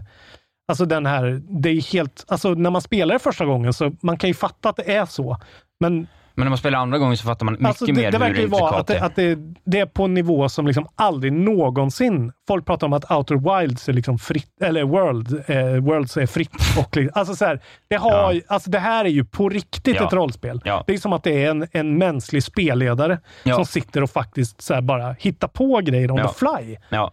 Alltså den här, det är helt, alltså när man spelar det första gången så man kan ju fatta att det är så. Men Men när man spelar andra gången så fattar man mycket alltså, det, mer det hur vara att, intrikat det att det, det är på en nivå som liksom aldrig någonsin... Folk pratar om att Outer Wilds är liksom fritt, eller World, eh, Worlds är fritt. Och, alltså så här, det, har, Ja. alltså det här är ju på riktigt Ja. ett rollspel. Ja. Det är som att det är en, en mänsklig spelledare som sitter och faktiskt så bara hittar på grejer on the fly. Ja.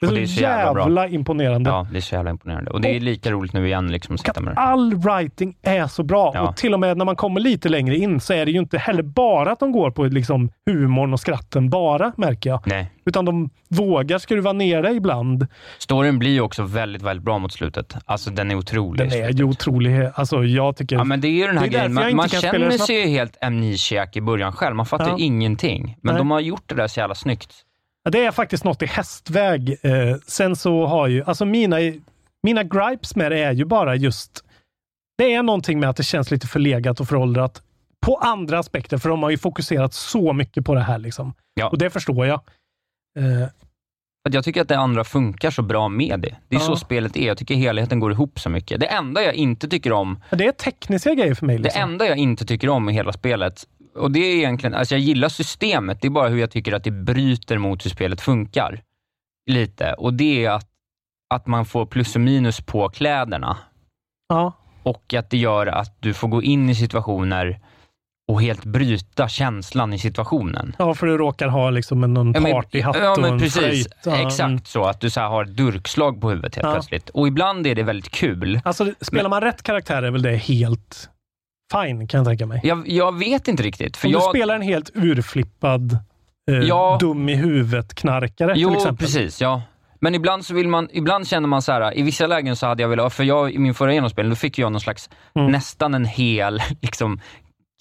Det är, det är så jävla jävla, imponerande. ja, det är så jävla imponerande. Och det är lika roligt nu igen liksom att sitta med det. All writing är så bra. Ja. Och till och med när man kommer lite längre in så är det ju inte heller bara att de går på liksom humorn och skratten bara, märker jag. Nej. Utan de vågar skruva ner det ibland. Storyn blir ju också väldigt, väldigt bra mot slutet. Alltså den är otrolig. Den är ju otrolig. Alltså jag tycker... Ja, men det är ju den här grejen. Man, man känner sig ju helt amnesiac i början själv. Man fattar Ja. ingenting. Men Nej. de har gjort det där så jävla snyggt. Ja, Det är faktiskt något i hästväg. Eh, sen så har ju, alltså mina, mina gripes med det är ju bara just, det är någonting med att det känns lite förlegat och föråldrat på andra aspekter, för de har ju fokuserat så mycket på det här. Liksom. Ja. Och det förstår jag. Eh, jag tycker att det andra funkar så bra med det. Det är Ja. så spelet är. Jag tycker helheten går ihop så mycket. Det enda jag inte tycker om, det är tekniska grejer för mig. det Liksom. enda jag inte tycker om i hela spelet, och det är egentligen, alltså jag gillar systemet, det är bara hur jag tycker att det bryter mot hur spelet funkar. Lite. Och det är att, att man får plus och minus på kläderna. Ja. Och att det gör att du får gå in i situationer och helt bryta känslan i situationen. ja, för du råkar ha liksom en, Ja, men- partyhatt ja, och men en precis. flöjt. Mm. Exakt så, att du så har ett durkslag på huvudet helt Ja. plötsligt. Och ibland är det väldigt kul. Alltså, spelar man rätt karaktär är väl det helt fine, kan jag tänka mig. Jag, jag vet inte riktigt. För Om jag, du spelar en helt urflippad, eh, Ja. dum i huvudet-knarkare jo, till exempel. precis. Ja. Men ibland, så vill man, ibland känner man så här, i vissa lägen så hade jag velat, för jag i min förra genomspelning, då fick jag någon slags, Mm. nästan en hel liksom,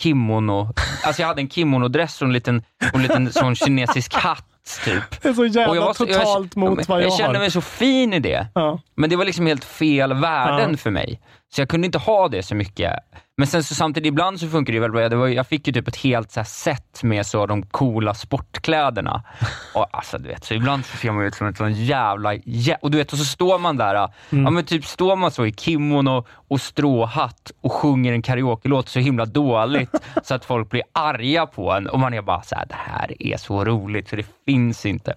kimono, alltså jag hade en kimonodress och en liten, och en liten sån kinesisk hatt typ. Det är så jävla Och jag var totalt jag, mot vad jag, jag kände har. mig så fin i det. Ja. Men det var liksom helt fel värden Ja. för mig. Så jag kunde inte ha det så mycket. Men sen så samtidigt, ibland så funkar det väldigt bra. Det var, jag fick ju typ ett helt så set med så de coola sportkläderna. Och alltså du vet, så ibland så ser man ut som en sån jävla... jä- Och du vet, och så står man där, Mm. ja men typ står man så i kimono och stråhatt och sjunger en karaoke-låt så himla dåligt så att folk blir arga på en och man är bara så här: det här är så roligt så det finns inte.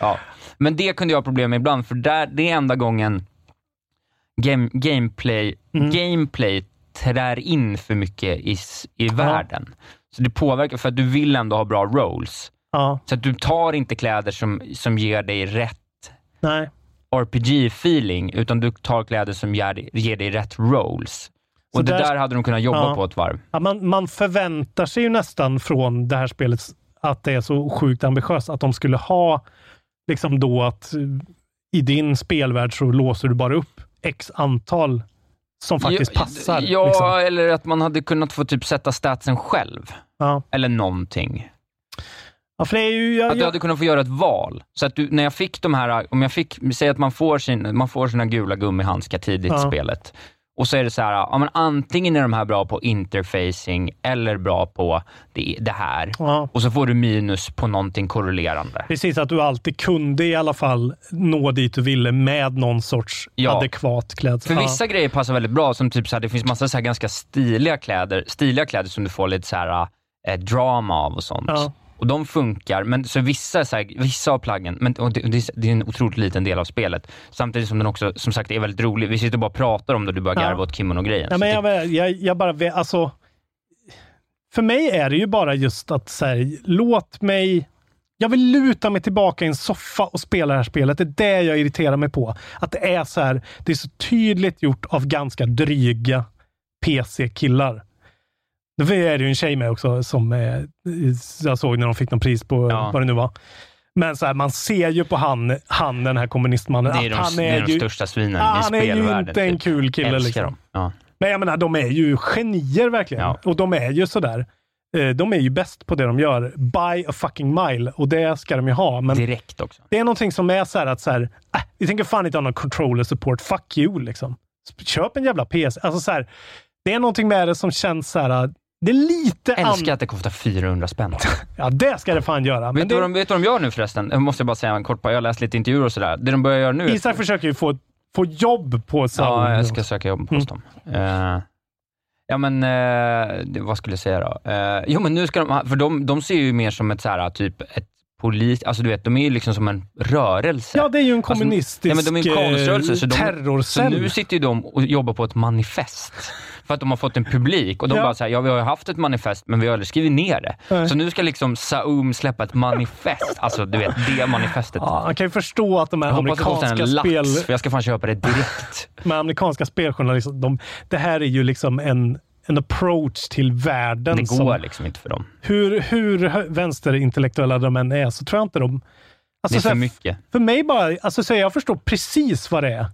Ja. Men det kunde jag ha problem med ibland, för där, det är enda gången game, gameplay, Mm. gameplay trär in för mycket i, i världen. Så det påverkar, för att du vill ändå ha bra rolls. Ja, Så att du tar inte kläder som, som ger dig rätt. RPG-feeling, utan du tar kläder som ger, dig- ger dig rätt rolls. Så Och det där- där hade de kunnat jobba Ja. på ett varv. Ja, man, man förväntar sig ju nästan från det här spelet att det är så sjukt ambitiöst, att de skulle ha liksom då att i din spelvärld så låser du bara upp x antal som faktiskt ja, passar. Ja, liksom. eller att man hade kunnat få typ sätta statsen själv. ja. Eller någonting. ja, för det är ju... Jag, Att du hade kunnat få göra ett val. Så att du, när jag fick de här, om jag fick, säg att man får, sin, man får sina gula gummihandskar tidigt i spelet. Och så är det så här, ja, men antingen är de här bra på interfacing eller bra på det, det här. Ja. Och så får du minus på någonting korrelerande. Precis, att du alltid kunde i alla fall nå dit du ville med någon sorts Ja. adekvat klädsel. För vissa grejer passar väldigt bra, som typ så här, det finns massa så ganska stiliga kläder, stiliga kläder som du får lite så här, eh, drama av och sånt. Ja. Och de funkar, men så vissa, så här, vissa av plaggen, men, det, det är en otroligt liten del av spelet, samtidigt som den också som sagt är väldigt rolig. Vi sitter och bara pratar om det och du börjar Ja. garva åt kimono-grejen. Ja, men jag, jag, jag bara alltså. För mig är det ju bara just att så här, låt mig. Jag vill luta mig tillbaka i en soffa och spela det här spelet. Det är det jag irriterar mig på. Att det är så här. Det är så tydligt gjort av ganska dryga PC-killar. Det är det ju en tjej med också som eh, jag såg när de fick någon pris på Ja. vad det nu var. Men så här, man ser ju på han, han den här kommunistmannen, det är att de, han det är de ju, största svinen Ja, i han är ju spelvärlden. inte en typ. kul kille, liksom. Ja. Men jag menar, de är ju genier verkligen. Ja. Och de är ju sådär. Eh, De är ju bäst på det de gör. By a fucking mile. Och det ska de ju ha. Men Direkt också. det är någonting som är så här att så här, äh, vi tänker fan inte ha någon controller support. Fuck you liksom. Köp en jävla PC. Alltså så här, det är någonting med det som känns så här. Det är lite... Älskar att det kostar 400 spänn. Ja, det ska det fan göra. Men vet, det, vad de, vet du vad de gör nu förresten? Jag måste bara säga en kort Jag har läst lite intervjuer och sådär. Det de börjar göra nu... Isak försöker ju få, få jobb på Saul. Ja, jag ska söka jobb hos dem. Eh, ja, men det- vad skulle jag säga då? Eh, jo, men nu ska de, för de, de ser ju mer som ett så här, typ ett polis, alltså du vet, de är ju liksom som en rörelse. Ja, det är ju en Alltså, kommunistisk nej, men de är en konströrelse, så, de, så nu sitter ju de och jobbar på ett manifest. För att de har fått en publik och de Ja. bara såhär, ja vi har ju haft ett manifest men vi har aldrig skrivit ner det. Nej. Så nu ska liksom Saum släppa ett manifest, alltså du vet, det manifestet. Ja, man kan ju förstå att de här jag amerikanska en lax, spel... för jag ska fan köpa det direkt. med amerikanska speljournalister, de, det här är ju liksom en, en approach till världen. Det går som, liksom inte för dem. hur, hur vänsterintellektuella de än är, så tror jag inte de... Alltså, det är för här, mycket. För mig bara, alltså, så här, jag förstår precis vad det är.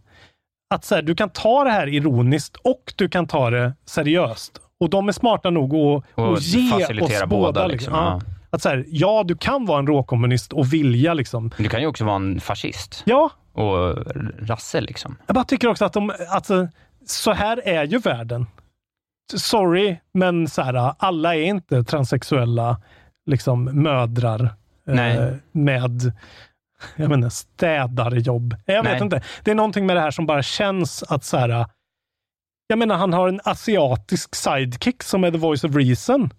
Att så här, du kan ta det här ironiskt och du kan ta det seriöst. Och de är smarta nog att, Och att ge oss båda, båda. liksom, Liksom. ja. Att så här, ja, du kan vara en råkommunist och vilja liksom. Du kan ju också vara en fascist Ja, och rasse liksom. Jag bara tycker också att de, alltså, så här är ju världen. Sorry, men så här, alla är inte transsexuella liksom mödrar Nej. eh, med jag menar, städarjobb. Jag vet Nej. inte. Det är någonting med det här som bara känns att så här, jag menar, han har en asiatisk sidekick som är the voice of reason.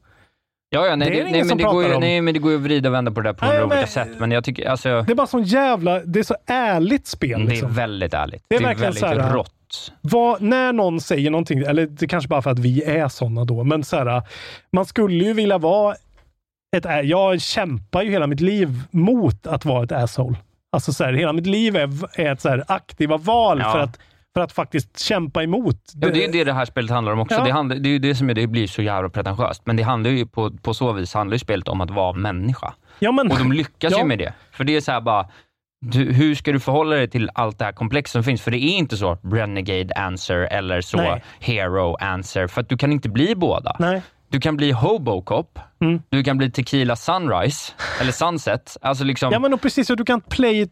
Ja, ja, nej, Det är det, nej, men det går ju, om. nej, men det går ju att vrida och vända på det där på Nej, olika men- sätt. Men jag tycker, alltså, Det är bara sån jävla, det är så ärligt spel. det är Liksom. väldigt ärligt. Det Det är är, verkligen väldigt så här- rått. Vad, när någon säger någonting, eller det är kanske bara för att vi är sådana då, men så här, man skulle ju vilja vara ett Jag kämpar ju hela mitt liv mot att vara ett asshole. Alltså så här, hela mitt liv är, är ett så här aktiva val Ja. för, att, för att faktiskt kämpa emot. Ja, det är det det här spelet handlar om också. Ja. Det, handlar, det är ju det som är, det blir så jävla pretentiöst. Men det handlar ju på, på så vis handlar ju spelet om att vara människa. Ja, men, Och de lyckas Ja. ju med det. För det är så här bara, du, hur ska du förhålla dig till allt det här komplex som finns? För det är inte så renegade answer eller så Nej. hero answer. För att du kan inte bli båda. Nej. Du kan bli Hobocop, Mm. du kan bli Tequila Sunrise, eller Sunset. Alltså liksom, Ja, men och precis. Och du kan play it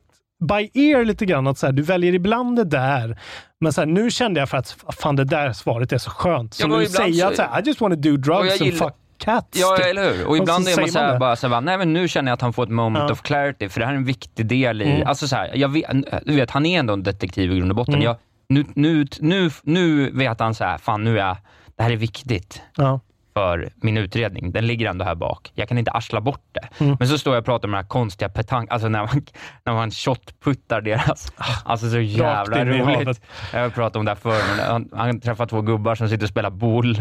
by ear lite grann. Att så här, du väljer ibland det där. Men så här, nu kände jag för att fan, det där svaret är så skönt. Så Ja, nu säger jag att så här, I just want to do Och drugs and fuck cats. Ja, typ. eller hur? Och Och ibland så är man så här, det. bara så här, nej men nu känner jag att han får ett moment Ja. of clarity, för det här är en viktig del i, Mm. alltså så jag vet, du vet, han är ändå en detektiv i grund och botten. Mm. Jag, nu, nu, nu, nu vet han så här, fan nu är jag, det här är viktigt Ja. För min utredning. Den ligger ändå här bak. Jag kan inte arsla bort det. Mm. Men så står jag och pratar om den här konstiga petang, alltså när man, när man shotputtar deras, alltså så jävla roligt. Jag har pratat om det här förr, men han, han träffar två gubbar som sitter och spelar boll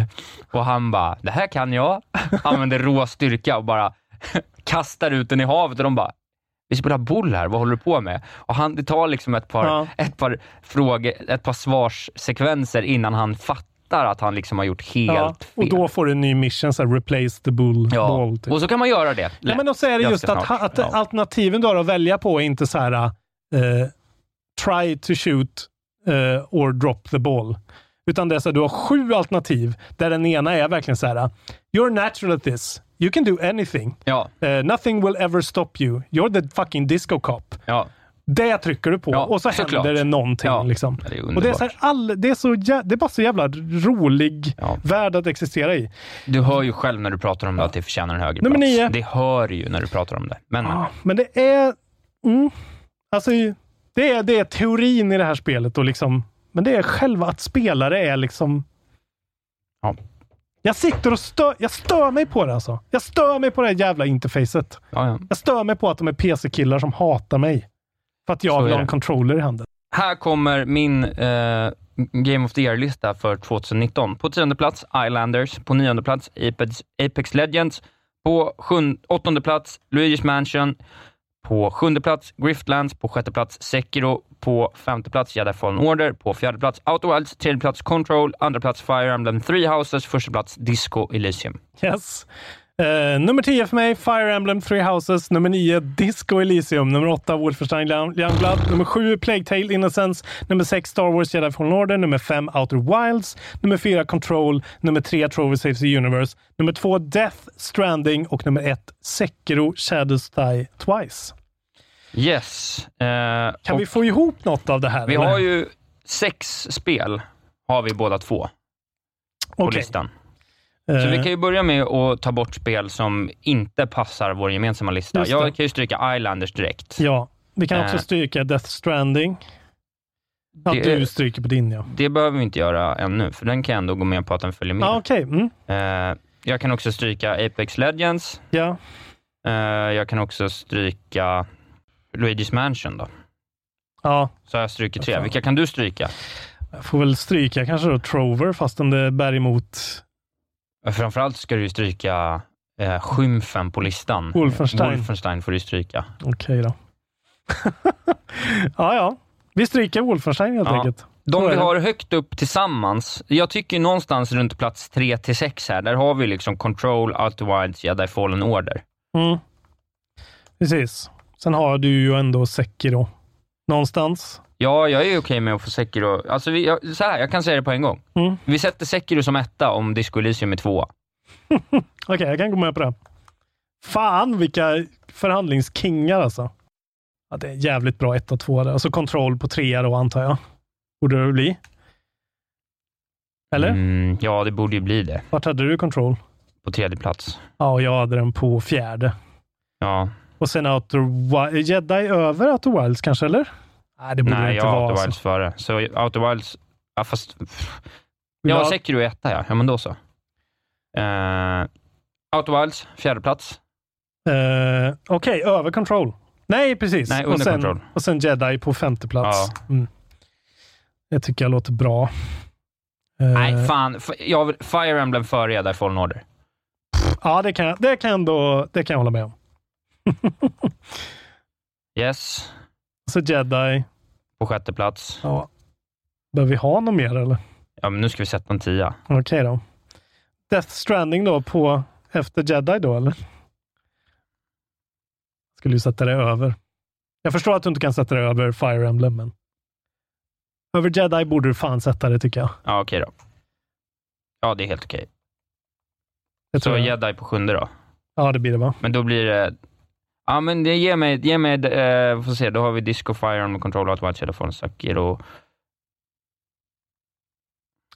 och han bara, det här kan jag. Använder rå styrka och bara kastar ut den i havet och de bara, vi spelar boll här, vad håller du på med? Och han, det tar liksom ett par, Ja. ett par frågor, ett par svarssekvenser innan han fattar att han liksom har gjort helt Ja, fel. och då får du en ny mission, så här, replace the bull Ja, ball. Typ. och så kan man göra det. Ja, men då så är det just att, att Ja. alternativen du har att välja på är inte så här eh, try to shoot eh, or drop the ball. Utan det är så att du har sju alternativ där den ena är verkligen så här you're natural at this. You can do anything. Ja, Eh, nothing will ever stop you. You're the fucking disco cop. ja. Det trycker du på Ja, och så såklart. händer det någonting. Ja, liksom. det är och det är, så här, all, det, är så, jä- det är bara så jävla rolig värld att existera i. Du hör ju själv när du pratar om det att det förtjänar en högre Nummer plats. nio. Det hör ju när du pratar om det. Men, men. Ja, men det är... Mm, alltså, det är, det är teorin i det här spelet och liksom... Men det är själva att spela det är liksom... Ja. Jag sitter och stör, jag stör mig på det alltså. Jag stör mig på det här jävla interfacet. Ja, ja. Jag stör mig på att de är PC-killar som hatar mig. För att jag Så vill ha en controller i handen. Här kommer min eh, Game of the Year-lista för 2019. På tionde plats Islanders, på nionde plats Apex, Apex Legends, på sjun, åttonde plats Luigi's Mansion, på sjunde plats Griftlands, på sjätte plats Sekiro, på femte plats Jedi Fallen Order, på fjärde plats Outer Wilds, tredje plats Control, andra plats Fire Emblem Three Houses, första plats Disco Elysium. Yes. Eh, nummer 10 för mig, Fire Emblem Three Houses. Nummer 9, Disco Elysium. Nummer 8, Wolfenstein Young- Youngblood. Nummer 7, Plague Tale Innocence. Nummer 6, Star Wars Jedi Fallen Order. Nummer 5, Outer Wilds. Nummer 4, Control. Nummer 3, Trover Saves the Universe. Nummer 2, Death Stranding. Och nummer 1, Sekiro Shadows Die Twice. Yes. Eh, Kan vi få ihop något av det här? vi eller? har ju sex spel, har vi båda två, på Okej. listan. Så Eh, vi kan ju börja med att ta bort spel som inte passar vår gemensamma lista. Jag kan ju stryka Islanders direkt. Ja, vi kan också Eh. stryka Death Stranding. Att Det- du stryker på din, ja. Det behöver vi inte göra ännu, för den kan jag ändå gå med på att den följer med. Ja, okej. Mm. Eh, jag kan också stryka Apex Legends. Ja. Jag kan också stryka Luigi's Mansion då. ja, Så jag strukit tre. Vilka kan du stryka? jag får väl stryka kanske då Trover, fastän det bär emot Framförallt ska du stryka eh, skymfen på listan. Wolfenstein. Wolfenstein får du stryka. Okej då. ja, ja. Vi stryker Wolfenstein helt Ja. enkelt. De vi har högt upp tillsammans, jag tycker någonstans runt plats 3 till 6 här, där har vi liksom Control, Outer Wilds, Jedi Fallen Order. Mm. Precis. Sen har du ju ändå Sekiro någonstans. Ja, jag är okej med att få Sekiro. Alltså, vi, jag, så här, jag kan säga det på en gång. Mm. Vi sätter Sekiro som etta om Disco Elysium är tvåa. Okej, jag kan gå med på det. Fan vilka förhandlingskingar alltså. Ja, det är jävligt bra 1 och 2 där. Alltså kontroll på 3 då antar jag. Borde det bli. Eller? Mm, ja, det borde ju bli det. Vart hade du kontroll? På tredje plats. Ja, och jag hade den på fjärde. Ja. Och sen Outer Wilds. Jedi över Outer Wilds kanske, eller? Nej, det borde det Nej, inte jag har vara. Outer alltså. Wilds före. Så Outer Wilds... Ja, fast... Vill Ja, Sekiro är etta, ja. Ja, men då så. Uh, Outer Wilds, fjärde plats. Eh, Okej, över Control. Nej, precis. Nej, och, under sen, Control. och sen Jedi på femte plats. Ja. Mm. Det tycker jag låter bra. Eh, Nej, fan. F- Jag vill, Fire Emblem före Jedi Fallen Order. Ja, det kan, jag- det kan, jag ändå, det kan jag hålla med om. Yes, Så Jedi. på sjätte plats. Ja. Behöver vi ha något mer eller? Ja, men nu ska vi sätta en tia. Okej då. Death Stranding då på efter Jedi då eller? Skulle ju sätta det över. Jag förstår att du inte kan sätta det över Fire Emblem, men över Jedi borde du fan sätta det tycker jag. Ja, okej då. Ja, det är helt okej. jag Så jag. Jedi på sjunde då. Ja, det blir det va? Men då blir det... Ja, men det ger mig... Ge mig eh, får se, då har vi Disco Fire Emblem Control, Wilds, Jedi Fallen, Sekiro.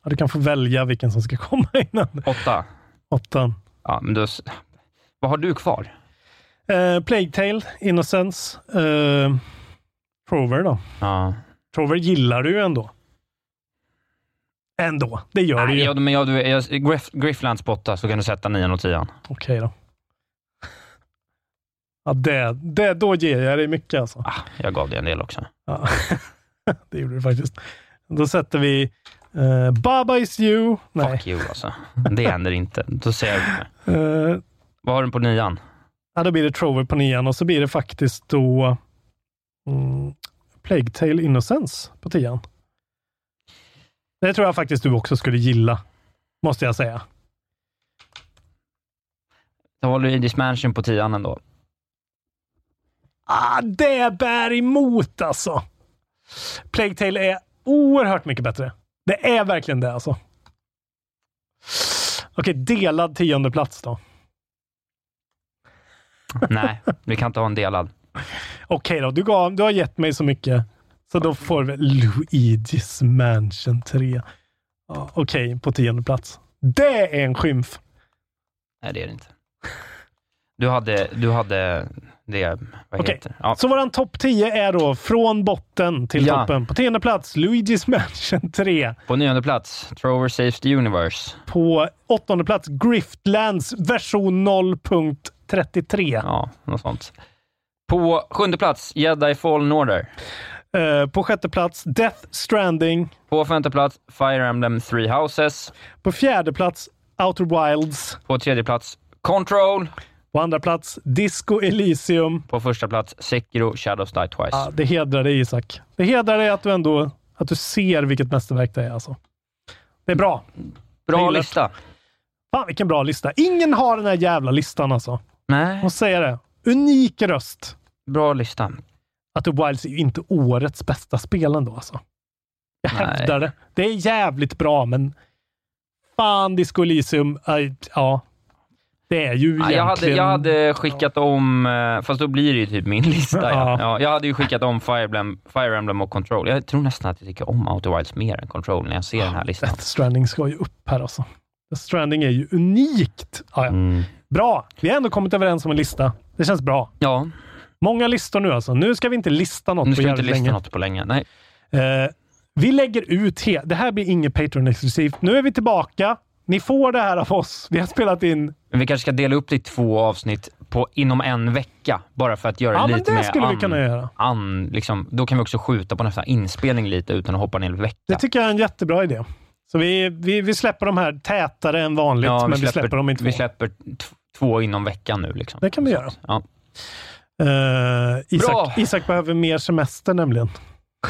Ja, du kan få välja vilken som ska komma innan. Åtta. Åttan. Ja, men då... Vad har du kvar? Eh, Plague Tale, Innocence, eh, Trover då. Ja. Trover gillar du ju ändå. Ändå, det gör du Nej, ju. ja, men jag, du, jag, Griff, Grifflands åtta, så kan du sätta nian och tian. Okej då. Ja, det, det, då ger jag dig mycket alltså. Ah, jag gav det en del också. Ja. det gjorde du faktiskt. Då sätter vi eh, Baba is you. Nej. Fuck you alltså. Det händer inte. Då säger jag... Eh, Vad har du på nian? ja, då blir det Trover på nian och så blir det faktiskt då mm, Plague Tale Innocence på tian. Det tror jag faktiskt du också skulle gilla, måste jag säga. Då håller Luigi's Mansion på tian ändå. Ah, det bär emot alltså. Plague Tale är oerhört mycket bättre. Det är verkligen det alltså. Okej, delad tionde plats då. Nej, vi kan inte ha en delad. Okej då, du, gav, du har gett mig så mycket. Så då får vi Luigi's Mansion 3. Ja, Okej, på tionde plats. Det är en skymf. Nej, det är det inte. Du hade, du hade det, vad Okej, heter ja. så våran topp 10 är då från botten till Ja. toppen. På tionde plats, Luigi's Mansion 3. På nionde plats, Trover Saves the Universe. På åttonde plats, Griftlands version 0.33. Ja, något sånt. På sjunde plats, Jedi Fallen Order. Eh, på sjätte plats, Death Stranding. På femte plats, Fire Emblem Three Houses. På fjärde plats, Outer Wilds. På tredje plats, Control. På andra plats, Disco Elysium. På första plats, Sekiro Shadows Die Twice. Ja, det hedrar dig Isak. Det hedrar dig att du ändå att du ser vilket mästerverk det är. Alltså. Det är bra. Bra lista. Fan vilken bra lista. Ingen har den här jävla listan alltså. Nej. Måste säga det. Unik röst. Bra lista. Outer Wilds är ju inte årets bästa spel ändå alltså. Jag Nej. hävdar det. Det är jävligt bra, men fan Disco Elysium, aj, ja. Det är ju egentligen... jag, hade, jag hade skickat om, eh, fast då blir det ju typ min lista. Ja. Ja. Ja, jag hade ju skickat om Fire Emblem, Fire Emblem och Control. Jag tror nästan att jag tycker om Outer Wilds mer än Control när jag ser den här listan. Death Stranding ska ju upp här alltså. Death Stranding är ju unikt. Ja, ja. Mm. Bra! Vi har ändå kommit överens om en lista. Det känns bra. Ja, Många listor nu alltså. Nu ska vi inte lista något nu på ska vi inte jävligt lista länge. något på länge. Nej. Eh, vi lägger ut Det här blir inget Patreon-exklusivt. Nu är vi tillbaka. Ni får det här av oss. Vi har spelat in... Men vi kanske ska dela upp det i två avsnitt på, inom en vecka, bara för att göra Ja, det lite det mer skulle vi an- kunna göra. An, liksom, då kan vi också skjuta på nästa inspelning lite utan att hoppa en vecka. Det tycker jag är en jättebra idé. Så vi, vi, vi släpper de här tätare än vanligt, Ja, men vi släpper dem i två. Vi släpper två inom veckan nu. Liksom. Det kan vi göra. Ja. Eh, Isak. Isak behöver mer semester nämligen.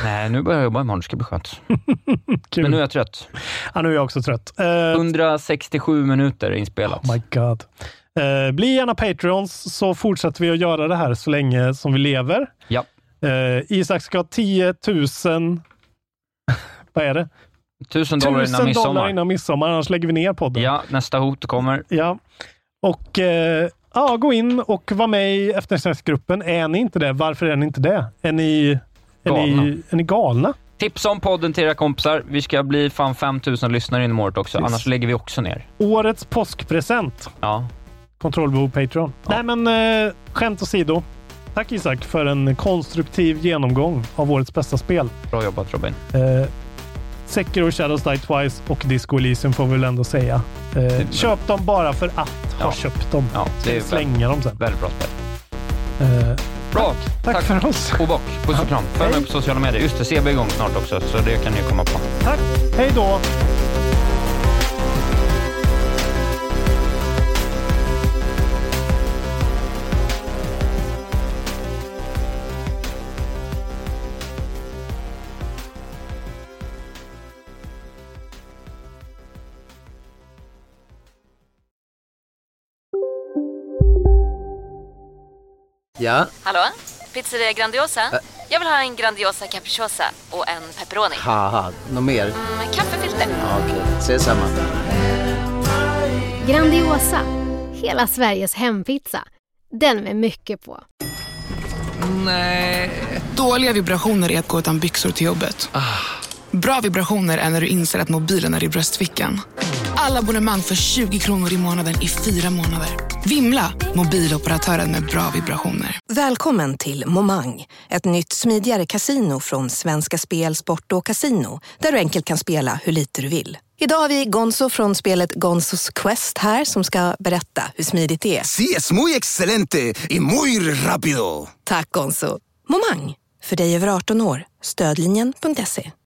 Nej, nu börjar jag jobba imorgon. Det ska bli skönt. Men nu är jag trött. Ja, nu är jag också trött. Eh, 167 minuter inspelat. Oh my god. Eh, bli gärna Patreons så fortsätter vi att göra det här så länge som vi lever. Ja. Eh, Isak ska ha 10 000... Vad är det? Tusen dollar innan Tusen dollar midsommar. innan midsommar, annars lägger vi ner podden. Ja, nästa hot kommer. Ja. Och eh, ja, gå in och var med i eftersnacksgruppen. Är ni inte det? Varför är ni inte det? Är ni, Galna. ni, är ni galna? Tipsa om podden till era kompisar. Vi ska bli fan 5000 lyssnare inom året också, Precis. annars lägger vi också ner. Årets påskpresent. Ja. Kontrollbehov Patreon. Nej men eh, skämt åsido. Tack Isak för en konstruktiv genomgång av årets bästa spel. Bra jobbat Robin. Eh, Sekiro Shadows Die Twice och Disco Elysium får vi väl ändå säga. Eh, köp dem bara för att ha köpt dem. Ja, det är Slänga dem sen. Väldigt bra spel. Eh, Bra. tack för oss. Och bock. Puss och kram. Följ mig på sociala medier. Just det, CB är igång snart också, så det kan ni komma på. Tack. Hej då. Ja, Hallå? Pizzeria Grandiosa? Jag vill ha en Grandiosa capriciosa och en pepperoni. haha, något mer? Med kaffefilter. Ja, Okej, ses samma. Grandiosa, hela Sveriges hempizza. Den med mycket på. Nej. Dåliga vibrationer är att gå utan byxor till jobbet. Bra vibrationer är när du inser att mobilen är i bröstfickan. Alla abonnemang för 20 kronor i månaden i fyra månader. Vimla! Mobiloperatören med bra vibrationer. Välkommen till Momang, ett nytt smidigare kasino från Svenska Spel, Sport och Casino där du enkelt kan spela hur lite du vill. Idag har vi Gonzo från spelet Gonzos Quest här som ska berätta hur smidigt det är. Sí, es muy excelente y muy rápido. Tack Gonzo! Momang, för dig över 18 år. Stödlinjen.se.